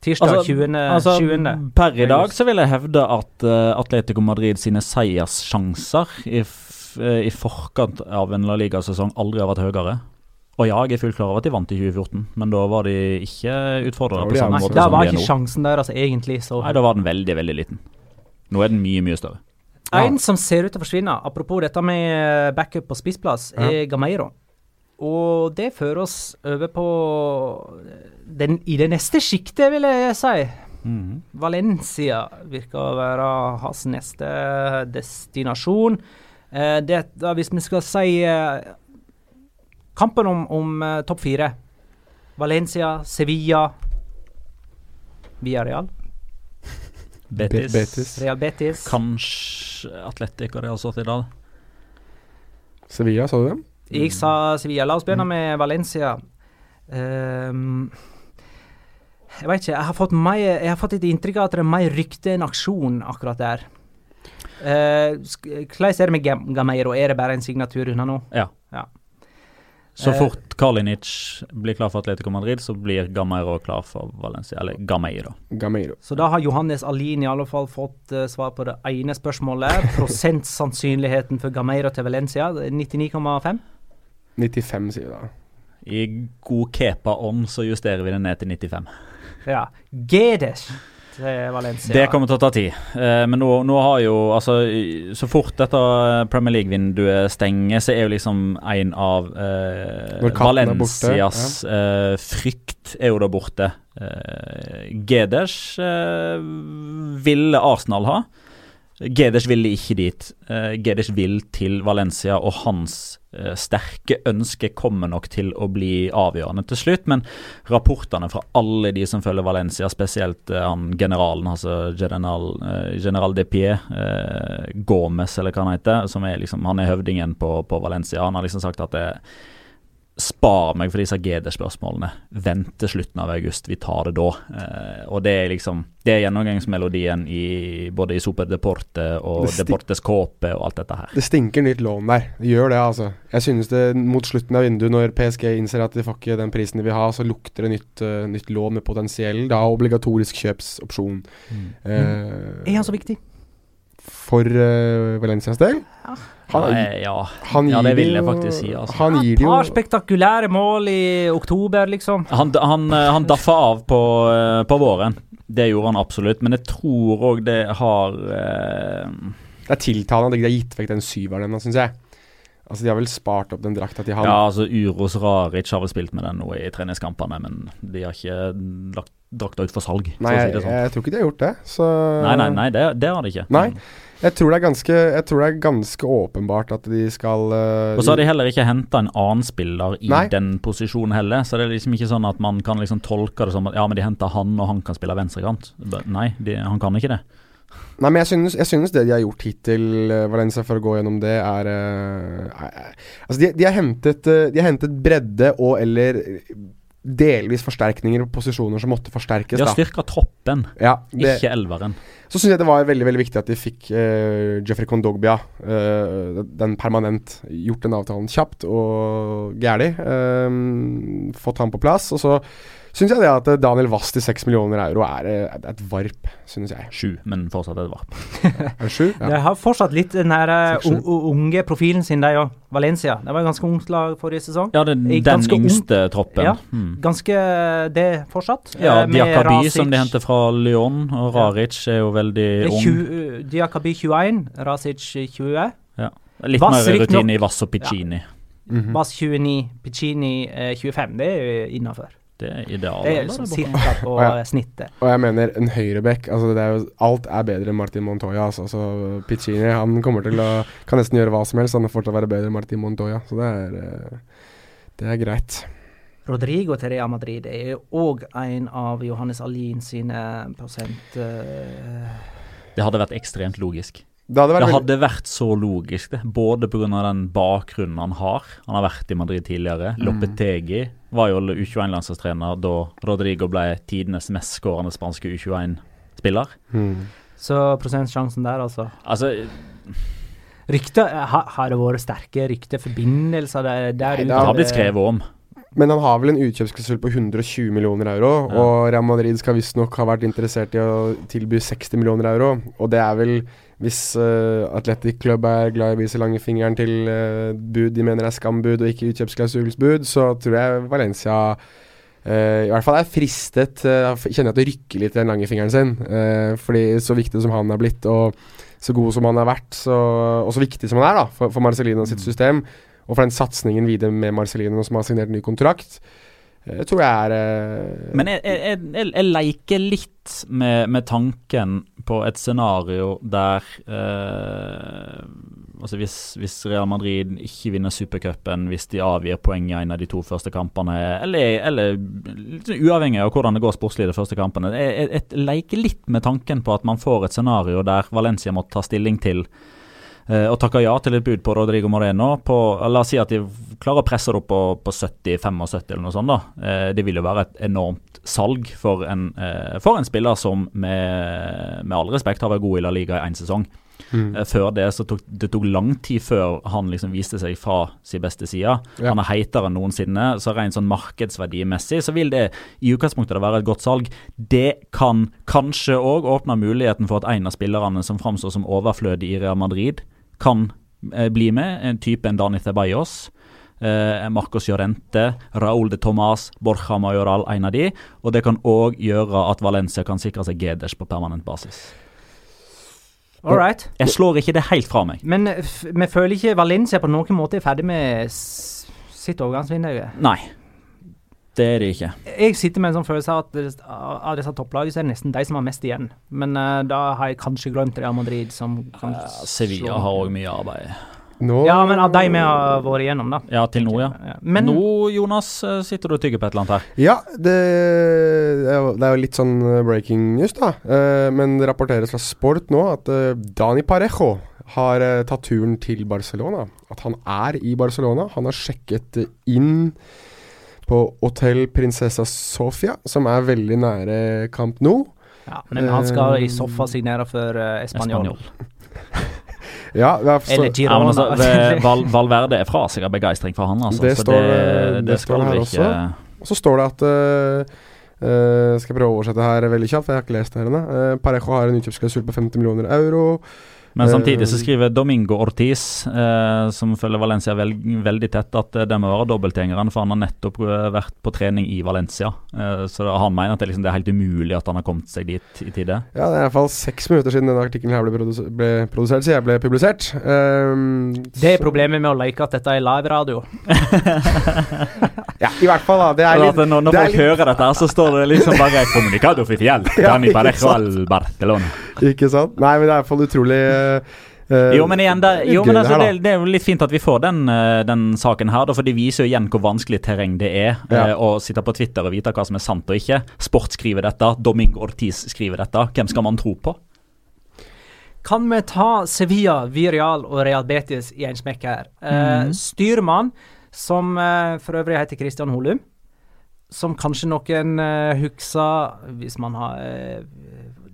A: Tirsdag
D: Altså,
A: 20.
D: Altså,
A: 20.
D: per i dag så vil jeg hevde at uh, Atletico Madrid sine seierssjanser i, f eh, i forkant av en La Liga-sesong aldri har vært høyere. Og ja, jeg er fullt klar over at de vant i 2014, men da var de ikke utfordrere
C: Da var
D: på
C: de
D: samme måte
A: da
D: som
A: var
D: de er
A: ikke
D: nå.
A: sjansen deres egentlig så
D: Nei, da var den veldig, veldig liten. Nå er den mye, mye større.
A: En som ser ut til å forsvinne, apropos dette med eh, backup på spissplass, er Gameiro. Og det fører oss over på den, i det neste sjiktet, vil jeg si. Valencia virker å være hans neste destinasjon. Eh, det, da, hvis vi skal si eh, Kampen om, om eh, topp fire. Valencia, Sevilla, Villarreal,
D: Betis.
C: Betis.
A: Real Betis.
D: Kanskje Atletico Real Sociedad.
C: Sevilla, sa du det?
A: Jeg sa Sevilla. La oss begynne med Valencia. Um, jeg vet ikke. Jeg har, fått mer, jeg har fått et inntrykk av at det er mer rykte enn aksjon akkurat der. Uh, er det med Gam- Gameiro? Er det bare en signatur unna nå?
D: Ja.
A: Ja.
D: Så
A: Eh,
D: fort Karlinic blir klar for Atletico Madrid, så blir Gameiro klar for Valencia. Eller Gameiro.
C: Gameiro.
A: Så da har Johannes Alin i alle fall fått uh, svar på det ene spørsmålet. Prosentsannsynligheten for Gameiro til Valencia? er 99,5?
C: 95, sier vi da.
D: I god kepa-ånd så justerer vi det ned til 95.
A: Ja. Gedes til Valencia.
D: Det kommer til å ta tid. Eh, men nå, nå har jo altså Så fort dette Premier League-vinduet stenger, så er jo liksom en av eh,
C: Valencias borte,
D: Valencias eh, frykt er jo da borte. Eh, Geders eh, ville Arsenal ha. Gedes ville ikke dit. Geders vil til Valencia, og hans uh, sterke ønske kommer nok til å bli avgjørende til slutt. Men rapportene fra alle de som følger Valencia, spesielt uh, han generalen, altså general, general de Pie, Gomez eller hva han heter, som er liksom, han er høvdingen på, på Valencia, han har liksom sagt at det Spar meg for disse GD-spørsmålene. Vent til slutten av august, vi tar det da. Eh, og det er liksom Det er gjennomgangsmelodien i både i Super Deporte og Deportes Kåpe og alt dette her.
C: Det stinker nytt lån der. Det gjør det, altså. Jeg synes det mot slutten av vinduet, når PSG innser at de får ikke den prisen de vil ha, så lukter det nytt, uh, nytt lån med potensiell, da obligatorisk kjøpsopsjon. Mm.
A: Uh, er han så viktig?
C: For uh, Valencias del?
D: Ja. Han, ja. Han ja, det vil jeg faktisk si. Altså.
A: Han gir det jo Et par spektakulære mål i oktober, liksom.
D: Han, han, eh, han daffa av på, eh, på, våren. Det gjorde han absolutt, men jeg tror òg det har eh...
C: Det er tiltalende at de har gitt vekk den syveren ennå, syns jeg. Altså, De har vel spart opp den drakta til han.
D: Ja, altså Uros Raric har vel spilt med den nå i treningskampene, men de har ikke lagt drakta ut for salg.
C: Nei, si jeg, sånn. jeg, tror ikke de har gjort det. Så...
D: Nei, nei, nei det, det har de ikke.
C: Nei. Jeg tror, ganske, jeg tror, det er ganske, åpenbart at de skal uh,
D: Og så har de heller ikke henta en annen spiller i Nei. den posisjonen heller. Så det er liksom ikke sånn at man kan liksom tolke det som at ja, men de henta han, og han kan spille venstrekant. Nei, de, han kan ikke det.
C: Nei, men jeg synes, jeg synes, det de har gjort hittil, uh, Valencia, for å gå gjennom det, er uh, Altså, de, de, har hentet, de har hentet bredde og eller delvis forsterkninger på posisjoner som måtte forsterkes.
D: De har styrka troppen,
C: ja, det,
D: ikke elveren.
C: Så syns jeg det var veldig veldig viktig at de fikk uh, Jeffrey Kondogbia, uh, den permanent, gjort den avtalen kjapt og gæli. Uh, fått han på plass. Og så syns jeg det at Daniel Wass til 6 millioner euro er, er et varp, synes jeg.
D: Sju, men fortsatt et varp. *laughs*
C: er sju?
A: Ja. De har fortsatt litt den her unge profilen sin, de òg. Valencia. Det var et ganske ungt lag forrige sesong.
D: Ja, det, den yngste ung. troppen. Ja,
A: mm. Ganske det fortsatt.
D: Ja, Diakaby som de henter fra Lyon, og Raric er jo veldig ung.
A: Diakaby 21, Rasic 20.
D: Ja. Litt Vass, mer rutine i Vass og Piccini. Ja.
A: Mm -hmm. Vass 29, Piccini eh, 25. Det er jo innafor.
D: Det er idealet.
A: Det er liksom cirka på *laughs* og jeg, snittet.
C: Og jeg mener en høyreback altså er jo, Alt er bedre enn Martin Montoya. Altså, så Piccini han kommer til å kan nesten gjøre hva som helst. Han er fortsatt være bedre enn Martin Montoya. Så det er, eh, det er greit.
A: Rodrigo til Real Madrid er òg en av Johannes Alin sine prosent... Uh,
D: det hadde vært ekstremt logisk. Det hadde vært, det hadde vært så logisk, det. Både pga. den bakgrunnen han har. Han har vært i Madrid tidligere. Mm. Var jo U21-landslagstrener da Rodrigo ble tidenes mest skårende spanske U21-spiller.
A: Mm. Så prosentsjansen der, altså?
D: Altså
A: Rykter ha, Har det vært sterke rykteforbindelser der, der
D: Nei, det har blitt skrevet om.
C: Men han har vel en utkjøpsklausul på 120 millioner euro, ja. og Real Madrid skal visstnok ha vært interessert i å tilby 60 millioner euro. Og det er vel, hvis uh, Athletic Club er glad i å vise langfingeren til uh, bud de mener er skambud og ikke utkjøpsklausulsbud, så tror jeg Valencia uh, i hvert fall er fristet uh, Kjenner at det rykker litt i den lange fingeren sin. fordi så viktig som han er blitt, og så god som han har vært, så, og så viktig som han er da for, for Marcelino sitt mm. system, og for den satsingen videre med Marcelino, som har signert ny kontrakt, jeg eh, tror jeg er uh,
D: Men jeg, jeg, jeg, jeg, leker litt med, med, tanken på et scenario der uh, Altså hvis, hvis, Real Madrid ikke vinner supercupen, hvis de avgir poeng i en av de to første kampene, eller, eller uavhengig av hvordan det går sportslig de første kampene. Jeg, leker litt med tanken på at man får et scenario der Valencia må ta stilling til Eh, og takker ja til et bud på Rodrigo Moreno. På, la oss si at de klarer å presse det opp på, på 70-75 eller noe sånt. da. Eh, det vil jo være et enormt salg for en, eh, for en spiller som med, med, all respekt har vært god i La Liga i én sesong. Mm. Før det så tok det tok lang tid før han liksom viste seg fra sin beste side. Ja. Han er heitere enn noensinne, så rent sånn markedsverdimessig så vil det i utgangspunktet være et godt salg. Det kan kanskje òg åpne muligheten for at en av spillerne som framstår som overflødig i Real Madrid, kan eh, bli med. En type en Dani Ceballos. Eh, Marcos Llorente, Raúl de Tomàs, Borja Majoral, en av de. Og det kan òg gjøre at Valencia kan sikre seg Geders på permanent basis.
A: All right.
D: Jeg slår ikke det helt fra meg.
A: Men vi føler ikke Valencia på noen måte er ferdig med sitt overgangsvindu?
D: Nei. Det er de ikke.
A: Jeg sitter med en sånn følelse av at det- av disse topplagene så er det nesten de som har mest igjen. Men uh, da har jeg kanskje glemt Real Madrid, som kan
D: uh, Sevilla har òg mye arbeid.
C: No.
A: Ja, men av de vi har vært igjennom, da.
D: Ja, til nå, ja.
A: Ja. Men
D: Nå, Jonas, eh, sitter du og tygger på et eller annet her.
C: Ja, det, det er jo- det litt sånn eh, breaking news, da. Eh, men det rapporteres fra Sport nå at Dani Parejo har tatt turen til Barcelona. At han er i Barcelona. Han har sjekket inn på Hotell Prinsessa Sofia, som er veldig nære Camp Nou.
A: Ja, men han skal i så fall signere for uh, Español. *laughs*
C: Ja, det er
A: Eller
C: så,
D: Ja, altså, Val, Valverde er fra seg av begeistring for han, altså.
C: Det
D: så
C: står
D: det,
C: det-
D: det,
C: det står her
D: ikke
C: Og så står det at uh, uh, Skal jeg prøve å oversette her veldig kjapt, for jeg har ikke lest det her ennå. Uh, Parejo har en utkjøpsklausul på 50 millioner euro.
D: Men samtidig så
C: Eh,
D: skriver Domingo Ortiz, eh, som følger Valencia vel, veldig tett, at eh, det må være dobbeltgjengeren, for han har nettopp eh, vært på trening i Valencia. Eh, så han mener at det, liksom, det er helt umulig at han har kommet seg dit i tide.
C: Ja, det er i hvert fall seks minutter siden denne artikkelen her ble, produs ble produsert, så jeg ble publisert. Um,
A: Det er
C: så-
A: problemet med å leke at dette er live-radio. *laughs*
C: Ja, i hvert fall, da. Det er litt
D: når når
C: det er
D: folk
C: litt-
D: hører dette, så står det liksom bare 'Comunicado oficial'. *laughs*
C: Ja,
D: Dani Parejo al Barcelona.
C: Ikke sant? Nei, men det er i hvert fall utrolig Uh,
D: Jo, men igjen, det, jo, men altså, det, det er jo litt fint at vi får den, eh, den saken her, da, for det viser jo igjen hvor vanskelig terreng det er
C: Ja.
D: å sitte på Twitter og vite hva som er sant og ikke. Sport skriver dette, Domingo Ortiz skriver dette. Hvem skal man tro på?
A: Kan vi ta Sevilla, Vireal og Real Betis i en smekk her? Uh,
D: mm.
A: Styrmann, som for øvrig heter Christian Holum, som kanskje noen uh, husker Hvis man har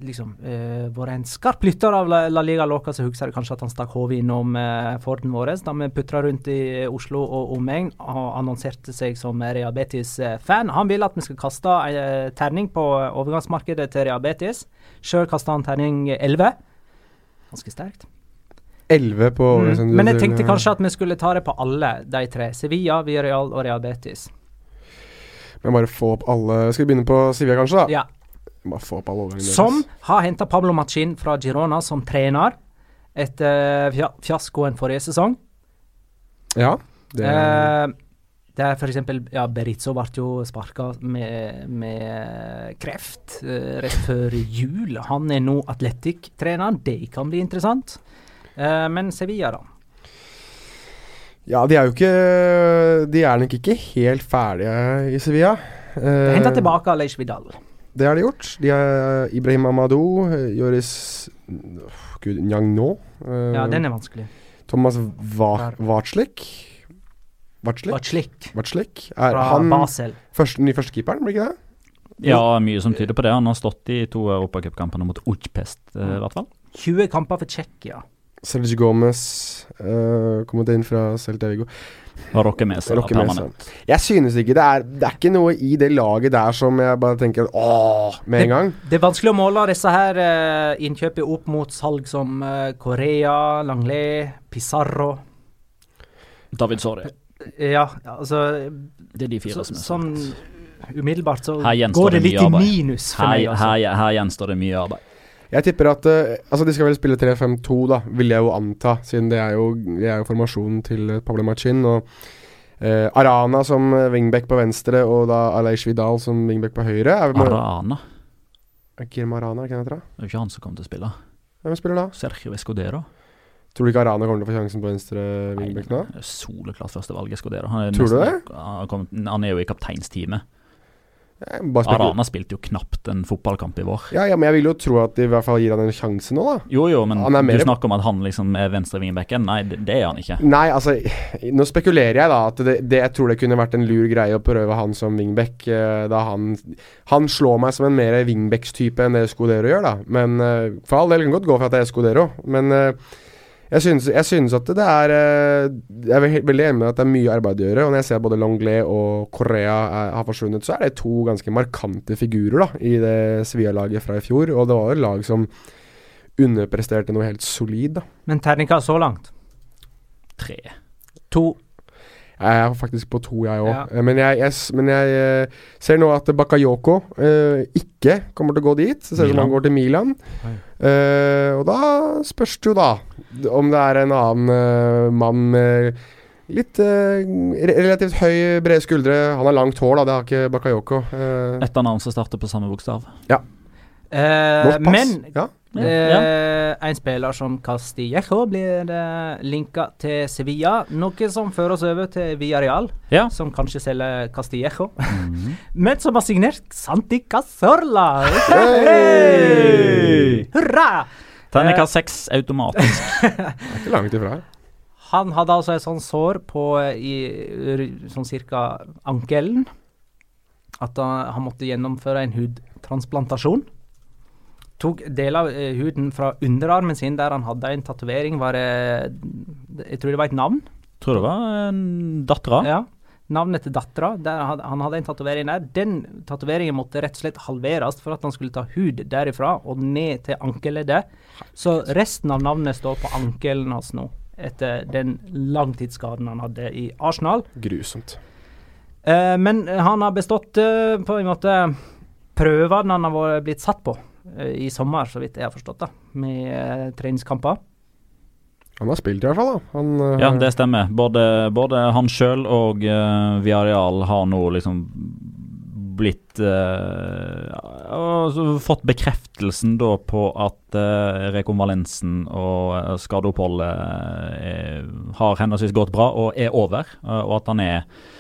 A: liksom eh, vært en skarp lytter av La, La Liga Loca, så husker jeg kanskje at han stakk hodet innom uh, Forden vår da vi putra rundt i Oslo og omegn og annonserte seg som Real Betis-fan. Han vil at vi skal kaste en terning på overgangsmarkedet til Real Betis. Sjøl kasta han terning 11. Ganske sterkt.
C: 11 på
A: Mm.
C: liksom,
A: Men jeg tenkte kanskje at vi skulle ta det på alle de tre. Sevilla, Villarreal og Real Betis.
C: Men bare få opp alle Skal vi begynne på Sevilla, kanskje? da?
A: Ja. Som har henta Pablo Machin fra Girona som trener etter fja fiaskoen forrige sesong.
C: Ja. Det,
A: Eh, det er eksempel ja, Berizzo ble jo sparka med, med kreft eh, rett før jul. Han er nå Atletic-trener. Det kan bli interessant. Eh, men Sevilla, da?
C: ja, de er jo ikke De er nok ikke helt ferdige i Sevilla. Eh,
A: Henta tilbake Aleix Vidal.
C: Det har de gjort. De har Ibrahim Amadou, eh, Joris Gud, Njagno. Uh,
A: Ja, den er vanskelig.
C: Thomas Va Vatslik. Vatslik?
A: Vatslik?
C: Er
A: fra
C: han
A: Basel.
C: første, ny førstekeeperen, blir ikke det?
D: Ja, mye som tyder på det. Han har stått i to europacupkampene mot Ujpest, eh, i hvert fall.
A: 20 kamper for Tsjekkia.
C: Sergej Gomez uh, kommet inn fra Celta Vigo.
D: Dere med seg
C: Rokke med seg.
D: permanent?
C: Jeg synes ikke det er Det er ikke noe i det laget der som jeg bare tenker åh med en gang.
A: Det er vanskelig å måle disse her uh, innkjøpene opp mot salg som uh, Korea, Langlais, Pizarro.
D: David Sorry.
A: Ja, altså
D: Det er de fire
A: så,
D: som er
A: Sånn
D: sagt.
A: umiddelbart så går det litt i minus for
D: Her,
A: meg, altså.
D: her, her gjenstår det mye arbeid.
C: Jeg tipper at uh, Altså, de skal vel spille 3-5-2, da, vil jeg jo anta, siden det er jo, det er jo formasjonen til eh, Pablo Machin. Og uh, Arana som wingback på venstre, og da Aleish Vidal som wingback på høyre. Er
D: Arana.
C: Er Arana, det han heter? da?
D: Det er jo ikke han som kommer til å spille.
C: Hvem spiller da?
D: Sergio Escudero.
C: Tror du ikke Arana kommer til å få sjansen på venstre wingback nå?
D: Det Soleklart førstevalg Escudero. Han er,
C: Tror du
D: det? Han, kom, han er jo i kapteinsteamet. Arana spilte jo knapt en fotballkamp i vår.
C: Ja, ja, men jeg vil jo tro at de i hvert fall gir han en sjanse nå, da.
D: Jo, jo, men du snakker om at han liksom er venstre wingbacken. Nei, det, det er han ikke.
C: Nei, altså Nå spekulerer jeg, da. At det, det, jeg tror det kunne vært en lur greie å prøve han som wingback. eh, da han Han slår meg som en mer wingbacks-type enn det Scudero gjør, da. Men eh, for all del kan godt gå for at det er Scudero. Men eh, jeg synes, jeg synes at det er eh, Jeg er veldig enig med at det er mye arbeid å gjøre. Og når jeg ser at både Longlais og Korea er, har forsvunnet, så er det to ganske markante figurer da i det Sevilla-laget fra i fjor. Og det var jo et lag som underpresterte noe helt solid, da.
A: Men terninga så langt?
D: Tre.
A: To.
C: Jeg er faktisk på to, jeg òg.
A: Ja.
C: Men jeg, jeg, men jeg eh, ser nå at Bakayoko eh, ikke kommer til å gå dit. Det ser ut som han går til Milan. Eh, og da spørs det jo, da, om det er en annen eh, mann med Litt eh, relativt høy, brede skuldre. Han har langt hår, da. Det har ikke Bakayoko. Et
D: av navn som starter på samme bokstav.
A: Eh,
C: pass.
A: men
C: ja.
A: Eh, en spiller som Castillejo blir eh, linka til Sevilla, noe som fører oss over til Villarreal,
D: Ja.
A: som kanskje selger Castillejo, *laughs* men som har signert Santi Cazorla.
C: Hey!
A: Hurra!
D: Terningkast seks automatisk. *laughs*
C: Det er ikke langt ifra.
A: Han hadde altså et sånt sår på eh, i sånn cirka ankelen. At han, han måtte gjennomføre en hudtransplantasjon. Tok deler av eh, huden fra underarmen sin der han hadde en tatovering. Var det Jeg tror det var et navn.
D: Tror det var en dattera.
A: Ja. Navnet til dattera. Han, han hadde en tatovering der. Den tatoveringen måtte rett og slett halveres for at han skulle ta hud derifra og ned til ankelleddet. Så resten av navnet står på ankelen hans nå, etter den langtidsskaden han hadde i Arsenal.
C: Grusomt.
A: Eh, men han har bestått eh, på en måte prøvene han har blitt satt på eh, i sommer, så vidt jeg har forstått, da, med eh, treningskamper.
C: Han har spilt, i hvert fall. da han, uh,
D: Ja, det stemmer. Både, både han sjøl og uh, Viareal har nå liksom blitt uh, altså Fått bekreftelsen da på at uh, rekonvalensen og skadeoppholdet eh, har henholdsvis gått bra og er over, eh, og at han er eh,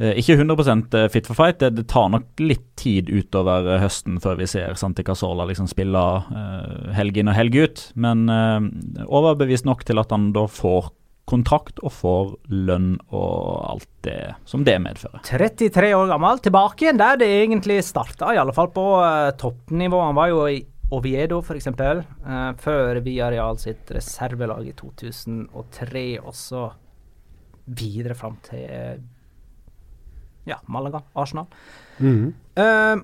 D: ikke 100% fit for fight. Det, det tar nok litt tid utover eh, høsten før vi ser Santi Casola liksom spille uh, helg inn og helg ut. Men uh, overbevist nok til at han da får kontrakt og får lønn og alt det som det medfører.
A: 33 år gammel, tilbake igjen der det egentlig starta, i alle fall på uh, toppnivå. Han var jo i Oviedo, f.eks., uh, før Viareal sitt reservelag i 2003, og så videre fram til eh, ja, Malaga, Arsenal.
C: mhm.
A: Uh,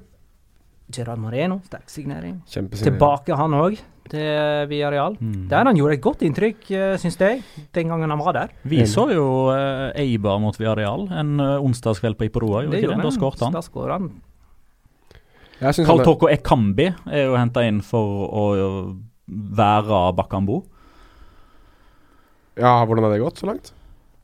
A: Gerard Moreno, sterk signering. Tilbake han òg, til Villarreal.
D: Mm.
A: Der han gjorde et godt inntrykk, uh, syns jeg, den gangen han var der.
D: Vi så jo uh, Eibar mot Viareal en uh, onsdagskveld på Iporua. gjorde ikke det? Da skåret han.
A: Da skåret han.
D: Karl
C: er-
D: Toko Ekambi er jo henta inn for å være Bakambo.
C: Ja, hvordan har det gått så langt?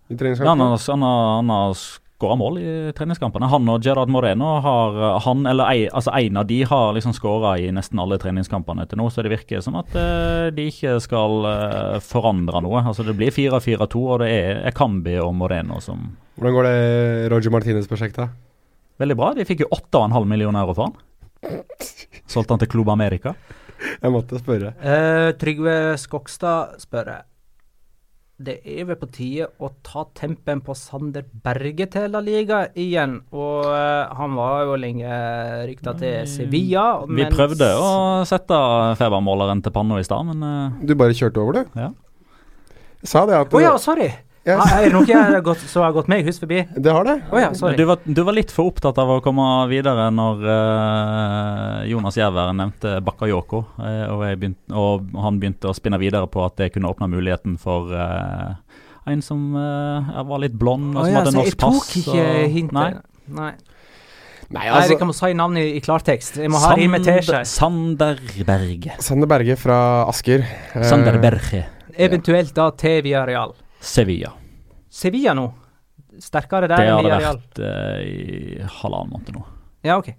C: I
D: Ja, han har, han har, han har skåra mål i treningskampene. Han og Gerard Moreno har Han eller ei, altså en av de har liksom skåra i nesten alle treningskampene til nå, så det virker som at eh, de ikke skal eh, forandre noe. Altså Det blir 4-4-2, og det er Ekambi og Moreno som
C: Hvordan går det Roger Martinez-prosjektet?
D: Veldig bra. De fikk jo 8,5 millioner euro for han. Solgte han til Klubb America.
C: Jeg måtte spørre.
A: Uh, Trygve Skogstad spør Det er vel på tide å ta tempen på Sander Berge til La Liga igjen. Og uh, han var jo lenge rykta til Sevilla.
D: Vi prøvde å sette febermåleren til panna i stad, men uh,
C: Du bare kjørte over, du?
D: Ja.
C: Jeg sa det at
A: Å ja, sorry!
C: Ja.
A: Ah, er det noe jeg har gått, som har gått meg hus forbi?
C: Det har det.
A: Oh, ja, sorry.
D: du var, du var litt for opptatt av å komme videre når uh, Jonas Jæver nevnte Bakayoko, uh, og, jeg begynte, og han begynte å spinne videre på at det kunne åpne muligheten for uh, en som var litt blond, og
A: Å
D: som
A: ja,
D: hadde
A: så
D: norsk
A: jeg tok
D: pass.
A: ikke
D: og-
A: hintet.
D: Nei.
A: Nei.
C: Nei,
A: Nei,
C: altså
A: jeg må si navnet i, i klartekst. Jeg må ha rime til seg.
D: Sander Berge.
C: Sander Berge fra Asker.
D: Sander Berge.
A: Eventuelt da til Villarreal.
D: Sevilla.
A: Sevilla nå? Sterkere der enn
D: har det
A: Villarreal?
D: vært uh, i halvannen måned nå.
A: Ja, OK.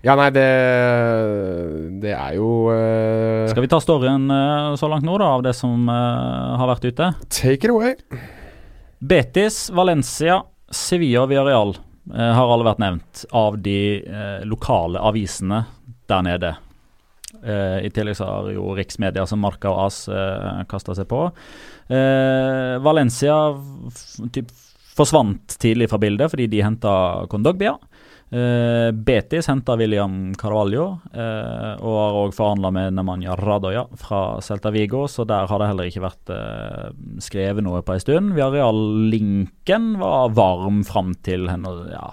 C: Ja, nei, det Det er jo uh,
D: Skal vi ta storyen uh, så langt nå, da, av det som uh, har vært ute?
C: Take it away.
D: Betis, Valencia, Sevilla og Villarreal har alle vært nevnt av de lokale avisene der nede. Eh, I tillegg så har jo riksmedia som Marca og AS eh, kasta seg på. Eh, Valencia typ, forsvant tidlig fra bildet fordi de henta Kondogbia. Uh, Betis henta William Carvalho uh, og har òg forhandla med Nemanja Radoja fra Celta Vigo, så der har det heller ikke vært uh, skrevet noe på en stund. Villarreal-linken var varm fram til henne, ja,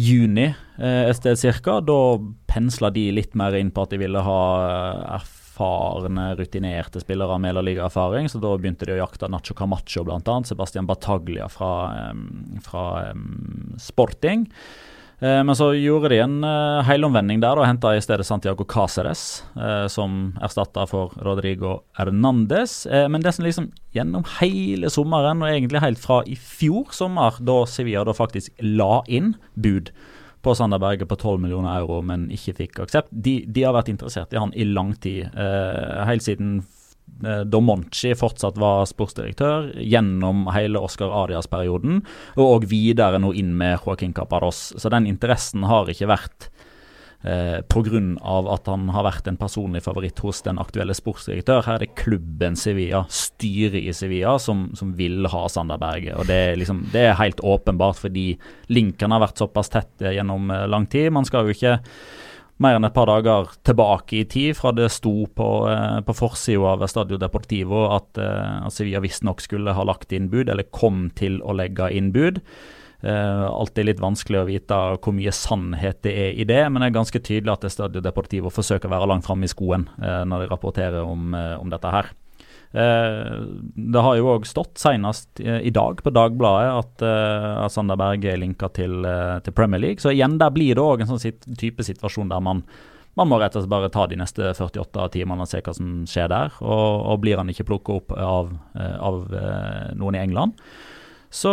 D: juni et sted cirka. Da pensla de litt mer inn på at de ville ha eh, erfarne, rutinerte spillere med Liga-erfaring, så da begynte de å jakte Nacho Camacho bl.a. Sebastian Bataglia fra, fra Sporting. Eh, men så gjorde de en uh, helomvending der og henta i stedet Santiago Cáceres, som erstatta for Rodrigo Hernandez. Men det som liksom gjennom hele sommeren, og egentlig helt fra i fjor sommer, da Sevilla da faktisk la inn bud på Sander Berge på 12 millioner euro, men ikke fikk aksept, de, de har vært interessert i han i lang tid. helt siden da Monchi fortsatt var sportsdirektør gjennom hele Oscar Adias-perioden, og og videre nå inn med Joaquin Caparros. Så den interessen har ikke vært eh, pga. at han har vært en personlig favoritt hos den aktuelle sportsdirektør. Her er det klubben Sevilla, styret i Sevilla, som, som vil ha Sander Berge. Og det er, liksom, det er helt åpenbart fordi linkene har vært såpass tette gjennom eh, lang tid. Man skal jo ikke mer enn et par dager tilbake i tid, fra det sto på, eh, på forsida av Stadio Deportivo at, eh, at Sevilla visstnok skulle ha lagt inn bud, eller kom til å legge inn bud. Eh, alltid litt vanskelig å vite hvor mye sannhet det er i det, men det er ganske tydelig at Stadio Deportivo forsøker å være langt framme i skoen eh, når de rapporterer om, eh, om dette her. Det har jo òg stått senest i dag på Dagbladet at, at Sander Berge er linka til, til, Premier League. Så igjen, der blir det òg en sånn type situasjon der man, man må rett og slett bare ta de neste 48 timene og se hva som skjer der. Og, og blir han ikke plukka opp av, av, noen i England, så,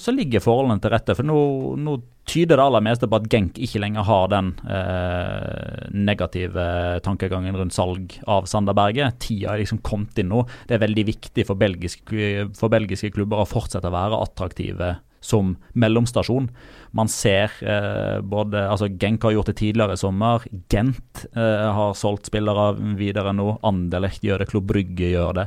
D: så ligger forholdene til rette. For nå, nå tyder det aller meste på at Genk ikke lenger har den eh, negative tankegangen rundt salg av Sander Berge. Tida er liksom kommet inn nå. Det er veldig viktig for belgiske, for belgiske klubber å fortsette å være attraktive som mellomstasjon. Man ser eh, både altså Genk har gjort det tidligere i sommer. Gent eh, har solgt spillere videre nå. Anderlecht gjør det, Klubb Brygge gjør det.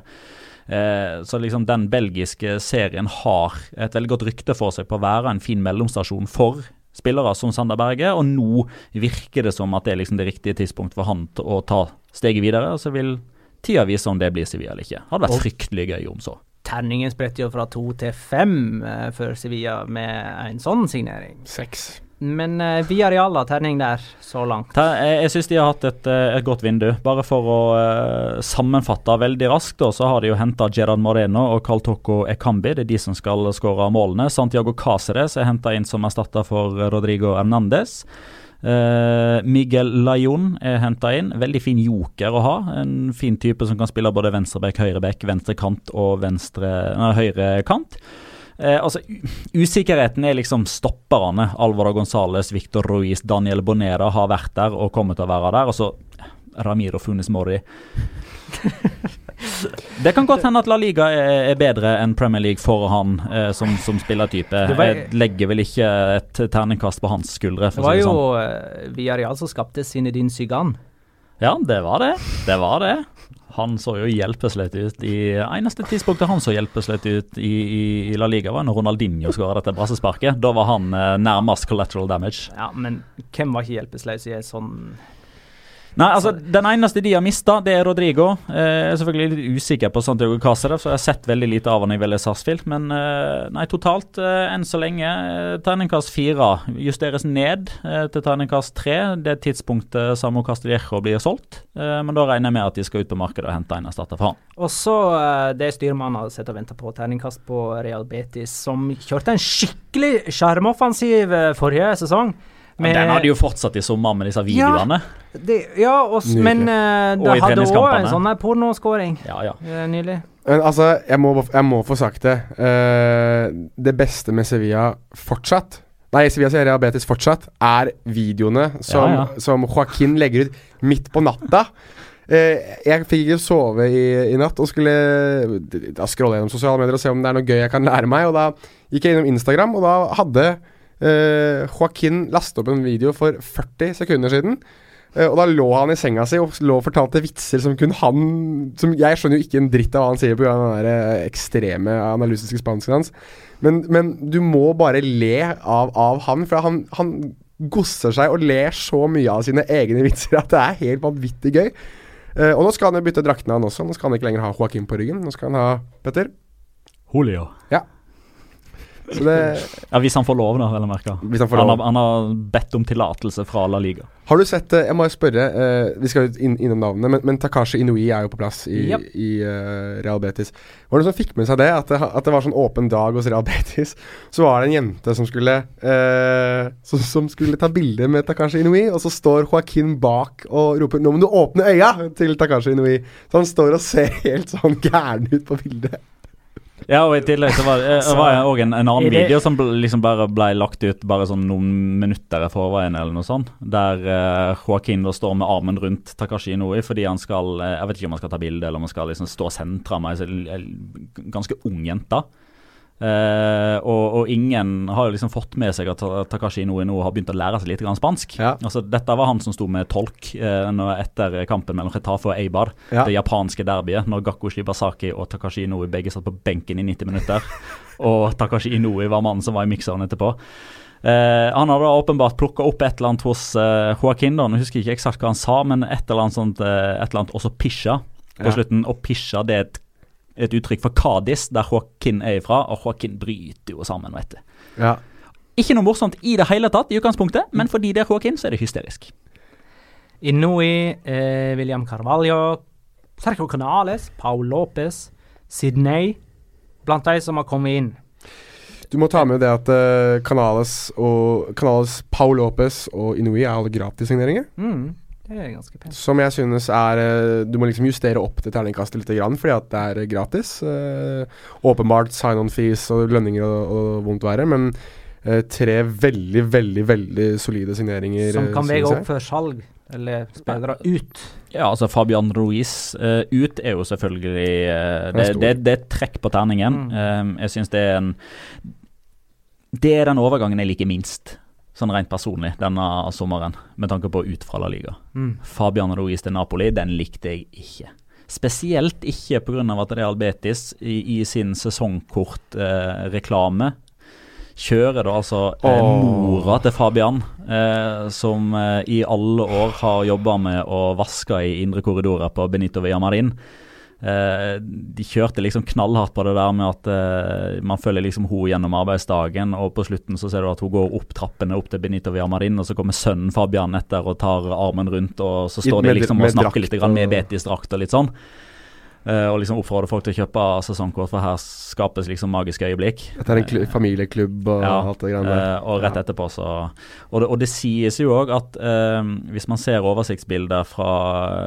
D: Eh, så liksom den belgiske serien har et veldig godt rykte for seg på å være en fin mellomstasjon for spillere som Sander Berge, og nå virker det som at det er liksom det riktige tidspunkt for han til å ta steget videre. og Så vil tida vise om det blir Sevilla eller ikke. Hadde vært fryktelig gøy om så.
A: Terningen spretter jo fra to til fem før Sevilla med en sånn signering.
C: Seks.
A: Men uh, Villarreal har terning der, så langt.
D: Jeg, jeg syns de har hatt et, eh, et, godt vindu. Bare for å uh, sammenfatte veldig raskt, da, så har de jo henta Gerard Moreno og Carl Toko Ekambi. Det er de som skal skåre målene. Santiago Cáceres er henta inn som erstatter for Rodrigo Hernandez. Uh, Miguel Layon er henta inn. Veldig fin joker å ha. En fin type som kan spille både venstreback, høyreback, venstrekant og venstre, nei, høyrekant. Eh, altså, Usikkerheten er liksom stopperne. Alvaro Gonzales, Victor Ruiz, Daniel Bonera har vært der og kommer til å være der. Og så Ramiro Funes Mori. *laughs* det kan godt hende at La Liga er, bedre enn Premier League for han eh, som, som spillertype. Jeg legger vel ikke et terningkast på hans skuldre.
A: det var jo sånn. uh, Villarreal som skapte Zinedine Zygan.
D: Ja, det var det. Det var det. Han så jo hjelpeløs ut i Eneste tidspunktet han så hjelpeløs ut i, i, i, La Liga, var når Ronaldinho skåra dette brassesparket. Da var han eh, nærmest collateral damage.
A: Ja, men hvem var ikke hjelpeløs i en sånn
D: Nei, altså Den eneste de har mista, det er Rodrigo. Eh, jeg er selvfølgelig litt usikker på Santiago Cáceres, så jeg har sett veldig lite av han i Velle Sarsfield. Men eh, nei, totalt eh, enn så lenge terningkast fire justeres ned til terningkast tre. Det tidspunktet Samo Castillejo blir solgt. Men da regner jeg med at de skal ut på markedet og hente en erstatter for han.
A: Og så det styrmannen har sett og venta på, terningkast på Real Betis, som kjørte en skikkelig sjarmoffensiv forrige sesong.
D: Med, den hadde jo fortsatt i sommer med disse videoene.
A: Ja, det, ja også, men uh, det hadde òg en sånn pornoskåring
D: ja, ja.
A: Uh, nylig.
C: Men, altså, jeg må, jeg må, få sagt det. Uh, det beste med Sevilla fortsatt Nei, Sevilla Serie Betis fortsatt er videoene som, ja, som Joaquin legger ut midt på natta. jeg fikk ikke sove i, i, natt og skulle da scrolle gjennom sosiale medier og se om det er noe gøy jeg kan lære meg. Og da gikk jeg innom Instagram, og da hadde Uh, Joaquin lastet opp en video for 40 sekunder siden. Uh, og da lå han i senga si og lå og fortalte vitser som kun han som Jeg skjønner jo ikke en dritt av hva han sier pga. den der eh, ekstreme analytiske spansken hans. Men, men, du må bare le av, av han, for han, han gosser seg og ler så mye av sine egne vitser at det er helt vanvittig gøy. Uh, og nå skal han jo bytte draktene, han også. Nå skal han ikke lenger ha Joaquin på ryggen. Nå skal han ha Petter.
D: Julio.
C: Ja. Så det,
D: Ja, Hvis han får lov, da, vel å merke.
C: Hvis han får lov.
D: har, han har bedt om tillatelse fra La Liga.
C: har du sett eh, Jeg må jo spørre, uh, vi skal inn, innom navnet, men, men Takashi Inui er jo på plass i,
A: yep.
C: i uh, Real Betis. Var det noen som fikk med seg det? At, det? at det var sånn åpen dag hos Real *laughs* Betis. Så var det en jente som skulle uh, som, som skulle ta bilde med Takashi Inui, og så står Joaquin bak og roper 'Nå må du åpne øya!' til Takashi Inui. Så han står og ser *laughs* helt sånn gæren ut på bildet.
D: Ja, og i tillegg så var det *laughs*
A: Så-
D: var jeg òg en, en annen
A: det-
D: video som ble, liksom bare ble lagt ut bare sånn noen minutter i forveien, eller noe sånt. Der uh, Joaquin da står med armen rundt Takashi Inui fordi han skal eh, Jeg vet ikke om han skal ta bilde, eller om han skal liksom stå sentra med ei ganske ung jente. Eh, og, og ingen har jo liksom fått med seg at Takashi Inoue nå har begynt å lære seg litt grann spansk.
C: Ja.
D: Altså, dette var han som sto med tolk uh, etter kampen mellom Retafe og Eibar.
C: Ja.
D: Det japanske derbyet, når Gakko Shibasaki og Takashi Inoue begge satt på benken i 90 minutter. *laughs* og Takashi Inoue var mannen som var i mikseren etterpå. Uh, han hadde åpenbart plukka opp et eller annet hos uh, Joaquin. da, Nå husker jeg ikke eksakt hva han sa, men et eller annet sånt, et eller annet også pisja på
C: Ja.
D: slutten. Og pisja det er et, et uttrykk for Kadis, der Joaquin er ifra. Og Joaquin bryter jo sammen, vet du.
C: Ja.
D: Ikke noe morsomt i det hele tatt, i utgangspunktet, men fordi det er Joaquin, så er det hysterisk.
A: Inui, eh, William Carvalho, Sergio Canales, Paul Lopez, Sydney Blant de som har kommet inn.
C: Du må ta med det at uh, Canales og Canales Paul Lopez og Inui er alle gratissigneringer.
A: Mm, det er ganske pent.
C: Som jeg synes er eh, Du må liksom justere opp det terningkastet litt, fordi at det er eh, gratis. Eh, åpenbart sign-on-fees og lønninger og, og vondt være, men tre veldig, veldig veldig solide signeringer.
A: Som kan
C: synes
A: veie opp for salg, eller spillere ut.
D: Ja, altså Fabian Ruiz uh, ut er jo selvfølgelig uh, det, det, det er trekk på terningen.
A: Mm.
D: Eh, jeg syns det er en Det er den overgangen jeg liker minst, sånn rent personlig, denne sommeren, med tanke på ut fra La Liga.
A: Mm.
D: Fabian Ruiz til Napoli, den likte jeg ikke. Spesielt ikke pga. at Real Betis i, i sin sesongkortreklame kjører da altså eh, mora til Fabian, eh, som eh, i alle år har jobba med å vaske i indre korridorer på Benito Villamarin. Eh, de kjørte liksom knallhardt på det der med at eh, man følger liksom hun gjennom arbeidsdagen, og på slutten så ser du at hun går opp trappene opp til Benito Villamarin, og så kommer sønnen Fabian etter og tar armen rundt, og så står de liksom og snakker litt grann med
C: betisdrakt
D: Betis drakt og litt sånn. Eh, og liksom oppfordrer folk til å kjøpe sesongkort, for her skapes liksom magiske øyeblikk.
C: Dette er en klu familieklubb og
D: Ja,
C: alt det greiene der.
D: Eh, og rett etterpå så Og det, og det sies jo òg at eh, hvis man ser oversiktsbilder fra,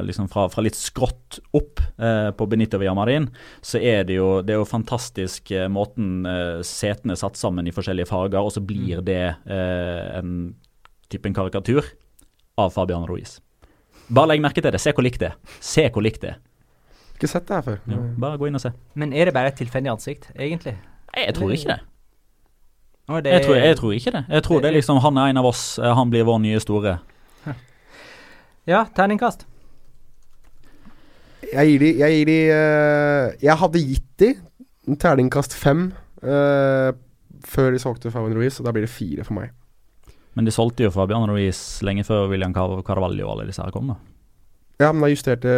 D: liksom fra, fra litt skrått opp uh, på Benito Villamarin, så er det jo, det er jo fantastisk uh, måten uh, setene er satt sammen i forskjellige farger, og så blir det eh, en type en karikatur av Fabian Ruiz. Bare legg merke til det. Se hvor likt det er. Se hvor likt det er.
C: Ikke sett det her før.
D: Ja, bare gå inn og se.
A: Men er det bare et tilfeldig ansikt, egentlig?
D: Nei, Jeg tror ikke det.
A: Det
D: Jeg tror, jeg tror ikke det. Jeg tror det er liksom Han er en av oss. eh, Han blir vår nye store.
A: Ja, terningkast.
C: Jeg gir de Jeg, gir de, eh, jeg hadde gitt de en terningkast fem uh, før de solgte Fabian Ruiz, og da blir det fire for meg.
D: Men de solgte jo Fabian Ruiz lenge før William Carvalho og alle disse her kom. da.
C: Ja, men da justerte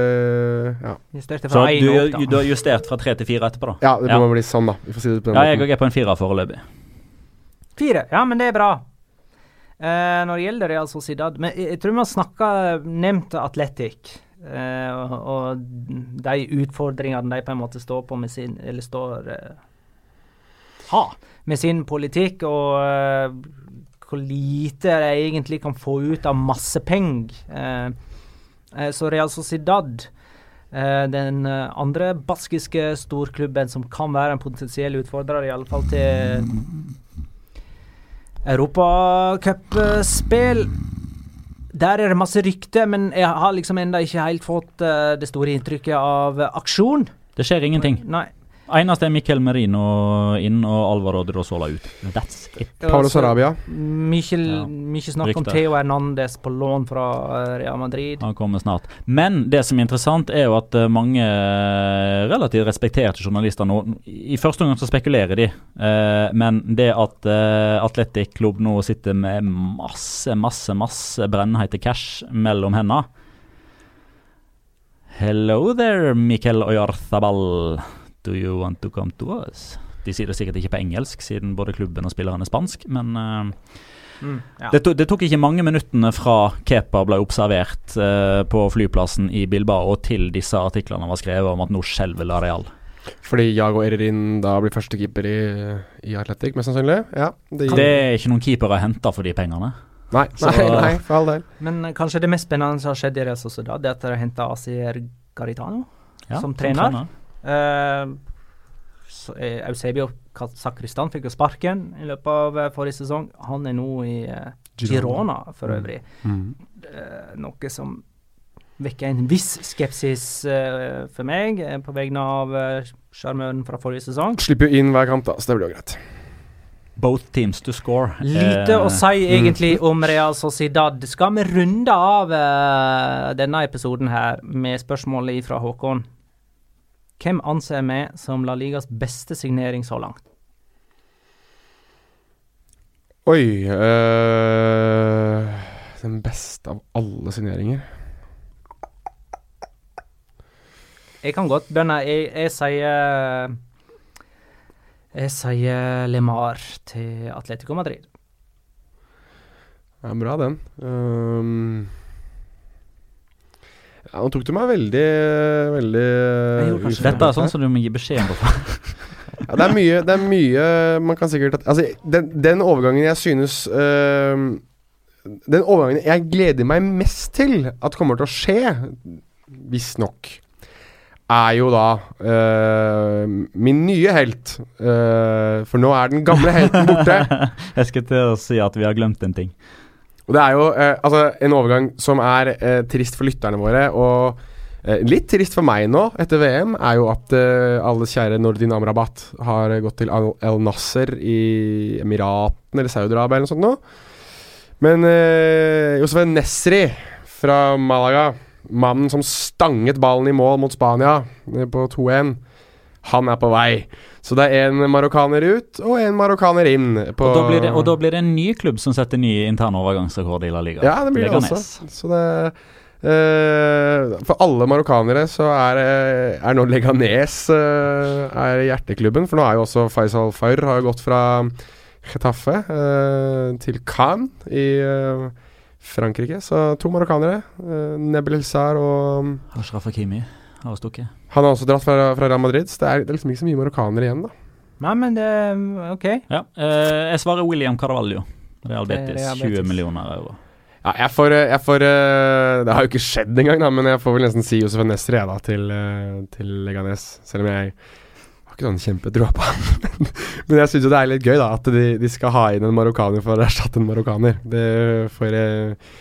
C: Ja,
A: Justerte
D: Så
A: fra
D: du,
A: én og opp,
D: du har justert fra tre til fire etterpå, da?
C: ja det
D: Ja.
C: må bli sånn, da. Vi får si det på den
D: Ja, jeg
C: måten.
D: er på en firer foreløpig.
A: Fire. Ja, men det er bra. Eh, når det gjelder Real Sociedad Men jeg, jeg tror vi har snakka Nevnt Atletic. Eh, og, og de utfordringene de på en måte står på med sin Eller står eh, Ha med sin politikk, og eh, hvor lite de egentlig kan få ut av masse penger. Eh, eh, så Real Sociedad Eh, den eh, andre baskiske storklubben som kan være en potensiell utfordrer, i alle fall til Europacupspill. Der er det masse rykter, men jeg har liksom ennå ikke helt fått eh, det store inntrykket av eh, aksjon.
D: Det skjer ingenting.
A: Nei.
D: Eneste er Mikkel Merino inn og Alvaro Drosola ut. That's it.
C: Paulo Sarabia.
A: Mye,
D: Ja.
A: mye snakk om. Theo Hernandez på lån fra eh, Real Madrid.
D: Han kommer snart. Men det som er interessant, er jo at eh, mange eh, relativt respekterte journalister nå I første omgang så spekulerer de, men det at Atletic Klubb nå sitter med masse, masse, masse brennheite cash mellom hendene Hello there, Mikkel Oyarzabal. Do you want to come to us? De sier det sikkert ikke på engelsk, siden både klubben og spilleren er spansk, men uh,
A: Mm, ja.
D: det, to, det tok ikke mange minuttene fra Kepa ble observert uh, på flyplassen i Bilbao til disse artiklene var skrevet om at nå skjelver La Real.
C: Fordi Jago Ererin da blir førstekeeper i, i Atletic, mest sannsynlig. Ja, det,
D: Det er ikke noen keepere hente for de pengene.
C: Nei,
D: Så-
C: nei, nei, for all del.
A: Men eh, kanskje det mest spennende som har skjedd i Real Sociedad, det er at de har henta Asier Garitano
D: Ja,
A: som trener. Som så, eh, Eusebio Sakristan fikk jo sparken i løpet av eh, forrige sesong. Han er nå i uh, Girona, for øvrig.
C: Mm.
A: Uh, noe som vekker en viss skepsis uh, for meg, på vegne av sjarmøren fra forrige sesong.
C: Slipper jo inn hver kamp, da, så det blir jo greit.
D: Both teams to score.
A: Lite å si egentlig om Real Sociedad. Skal vi runde av denne episoden her med spørsmålet fra Håkon? Hvem anser vi som La Ligas beste signering så langt?
C: Oi øh, Den beste av alle signeringer.
A: Jeg kan godt begynne. Jeg, jeg sier Jeg sier LeMar til Atletico Madrid.
C: Ja, bra, den. Um, ja, nå tok du meg veldig, veldig
A: Jeg
D: Dette er sånn som du må gi beskjed om. *laughs*
C: Ja, det er mye, det er mye man kan sikkert Altså, den, den overgangen jeg synes øhm, Den overgangen jeg gleder meg mest til at kommer til å skje, visstnok, er jo da øh, min nye helt. Øh, for nå er den gamle helten borte. *laughs*
D: Jeg skal til å si at vi har glemt en ting.
C: Og det er jo eh, altså en overgang som er eh, trist for lytterne våre, og eh, litt trist for meg nå etter VM, er jo at eh, alles kjære Nordin Amrabat har gått til Al Nasser i Emiratene eller Saudi-Arabia eller noe sånt nå. Men eh, Josef Nesri fra Malaga, mannen som stanget ballen i mål mot Spania eh, på 2-1, han er på vei. Så det er en marokkaner ut og en marokkaner inn. På
D: Og da, blir det, da blir det en ny klubb som setter ny intern overgangsrekord i La Liga.
C: Ja, det blir det også. Så det uh, For alle marokkanere så er, eh, er nå Leganes uh, er hjerteklubben. For nå er jo også Faisal Faur har gått fra Getafe uh, til Cannes i Frankrike. Så to marokkanere. Uh, Nebel Elzar og
D: Ashraf Hakimi har stukket.
C: Han har også dratt fra, fra Real Madrid. Så det er, det er liksom ikke så mye marokkanere igjen, da.
A: Nei, men det OK.
D: Ja, eh, jeg svarer William Carvalho. Real Betis,
A: Real Betis.
D: 20 millioner euro.
C: Ja, jeg får, eh, jeg får eh, Det har jo ikke skjedd engang, da, men jeg får vel nesten si Josef Nesri da, til, eh, til Leganes. Selv om jeg har ikke sånn kjempetro på han. *laughs* men jeg syns jo det er litt gøy da at de, de skal ha inn en marokkaner for å erstatte en marokkaner. Det får, eh,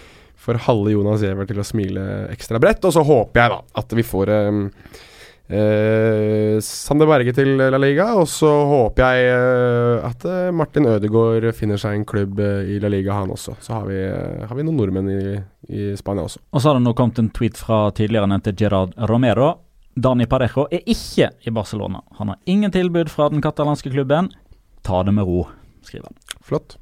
C: får halve Jonas Giæver til å smile ekstra bredt. Og så håper jeg da at vi får eh, eh, Sander Berge til La Liga. Og så håper jeg eh, at eh, Martin Ødegaard finner seg en klubb i La Liga, han også. Så har vi, eh, har vi noen nordmenn i, i Spania også.
D: Og så har det nå kommet en tweet fra tidligere nevnte Gerard Romero. Dani Parejo er ikke i Barcelona. Han har ingen tilbud fra den katalanske klubben. Ta det med ro, skriver han.
C: Flott.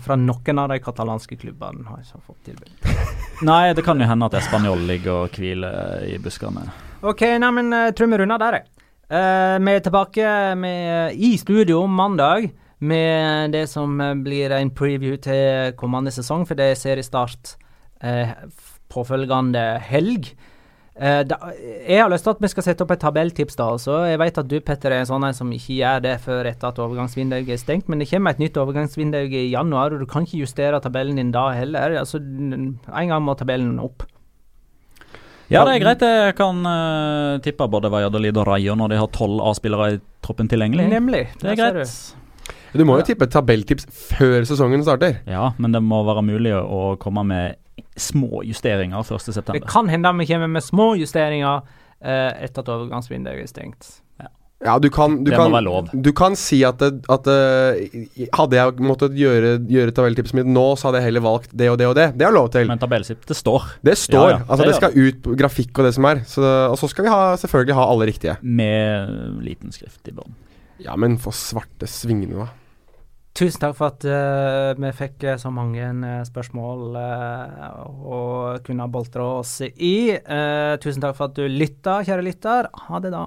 A: Fra noen av de katalanske klubbene har ikke fått tilbud. *laughs*
D: Nei, det kan jo hende at Español ligger og hviler i buskene.
A: OK, nei, men jeg tror vi runder der, jeg. Uh, vi er tilbake med, i studio mandag med det som eh, blir en preview til kommende sesong, for det er seriestart eh, påfølgende helg. Eh, da, jeg har lyst til at vi skal sette opp et tabelltips. da altså. Jeg vet at du Petter, er en sånn en som ikke gjør det før etter at overgangsvinduet er stengt, men det kommer et nytt overgangsvindu i januar, og du kan ikke justere tabellen din da heller. Altså, En gang må tabellen opp.
D: Ja, det er greit. Jeg kan uh, tippe både Valladolid og Rayo når de har tolv A-spillere i troppen tilgjengelig.
A: Nemlig.
D: Det er greit.
A: du.
C: Du må jo tippe tabelltips før sesongen starter.
D: Ja, men det må være mulig å komme med små justeringer 1.9.
A: Det kan hende vi kommer med små justeringer eh, etter at overgangsvinduet er stengt.
C: Ja, du kan, du
D: Det må
C: kan,
D: være lov.
C: Du kan si at, det, at eh, Hadde jeg måttet gjøre, gjøre tabelltipset mitt nå, så hadde jeg heller valgt det og det og det. Det har lov til.
D: Men tabelltipset det står.
C: det står.
D: Ja, ja,
C: altså
D: det
C: Det skal ut på grafikk og det som er. Så, og så skal vi ha, selvfølgelig ha alle riktige.
D: Med liten skrift i bånn.
C: Ja, men for svarte svingene, da.
A: Tusen takk for at uh, vi fikk eh, så mange eh, spørsmål uh, å kunne boltre oss i. Uh, tusen takk for at du lytta, kjære lytter. Ha det, da.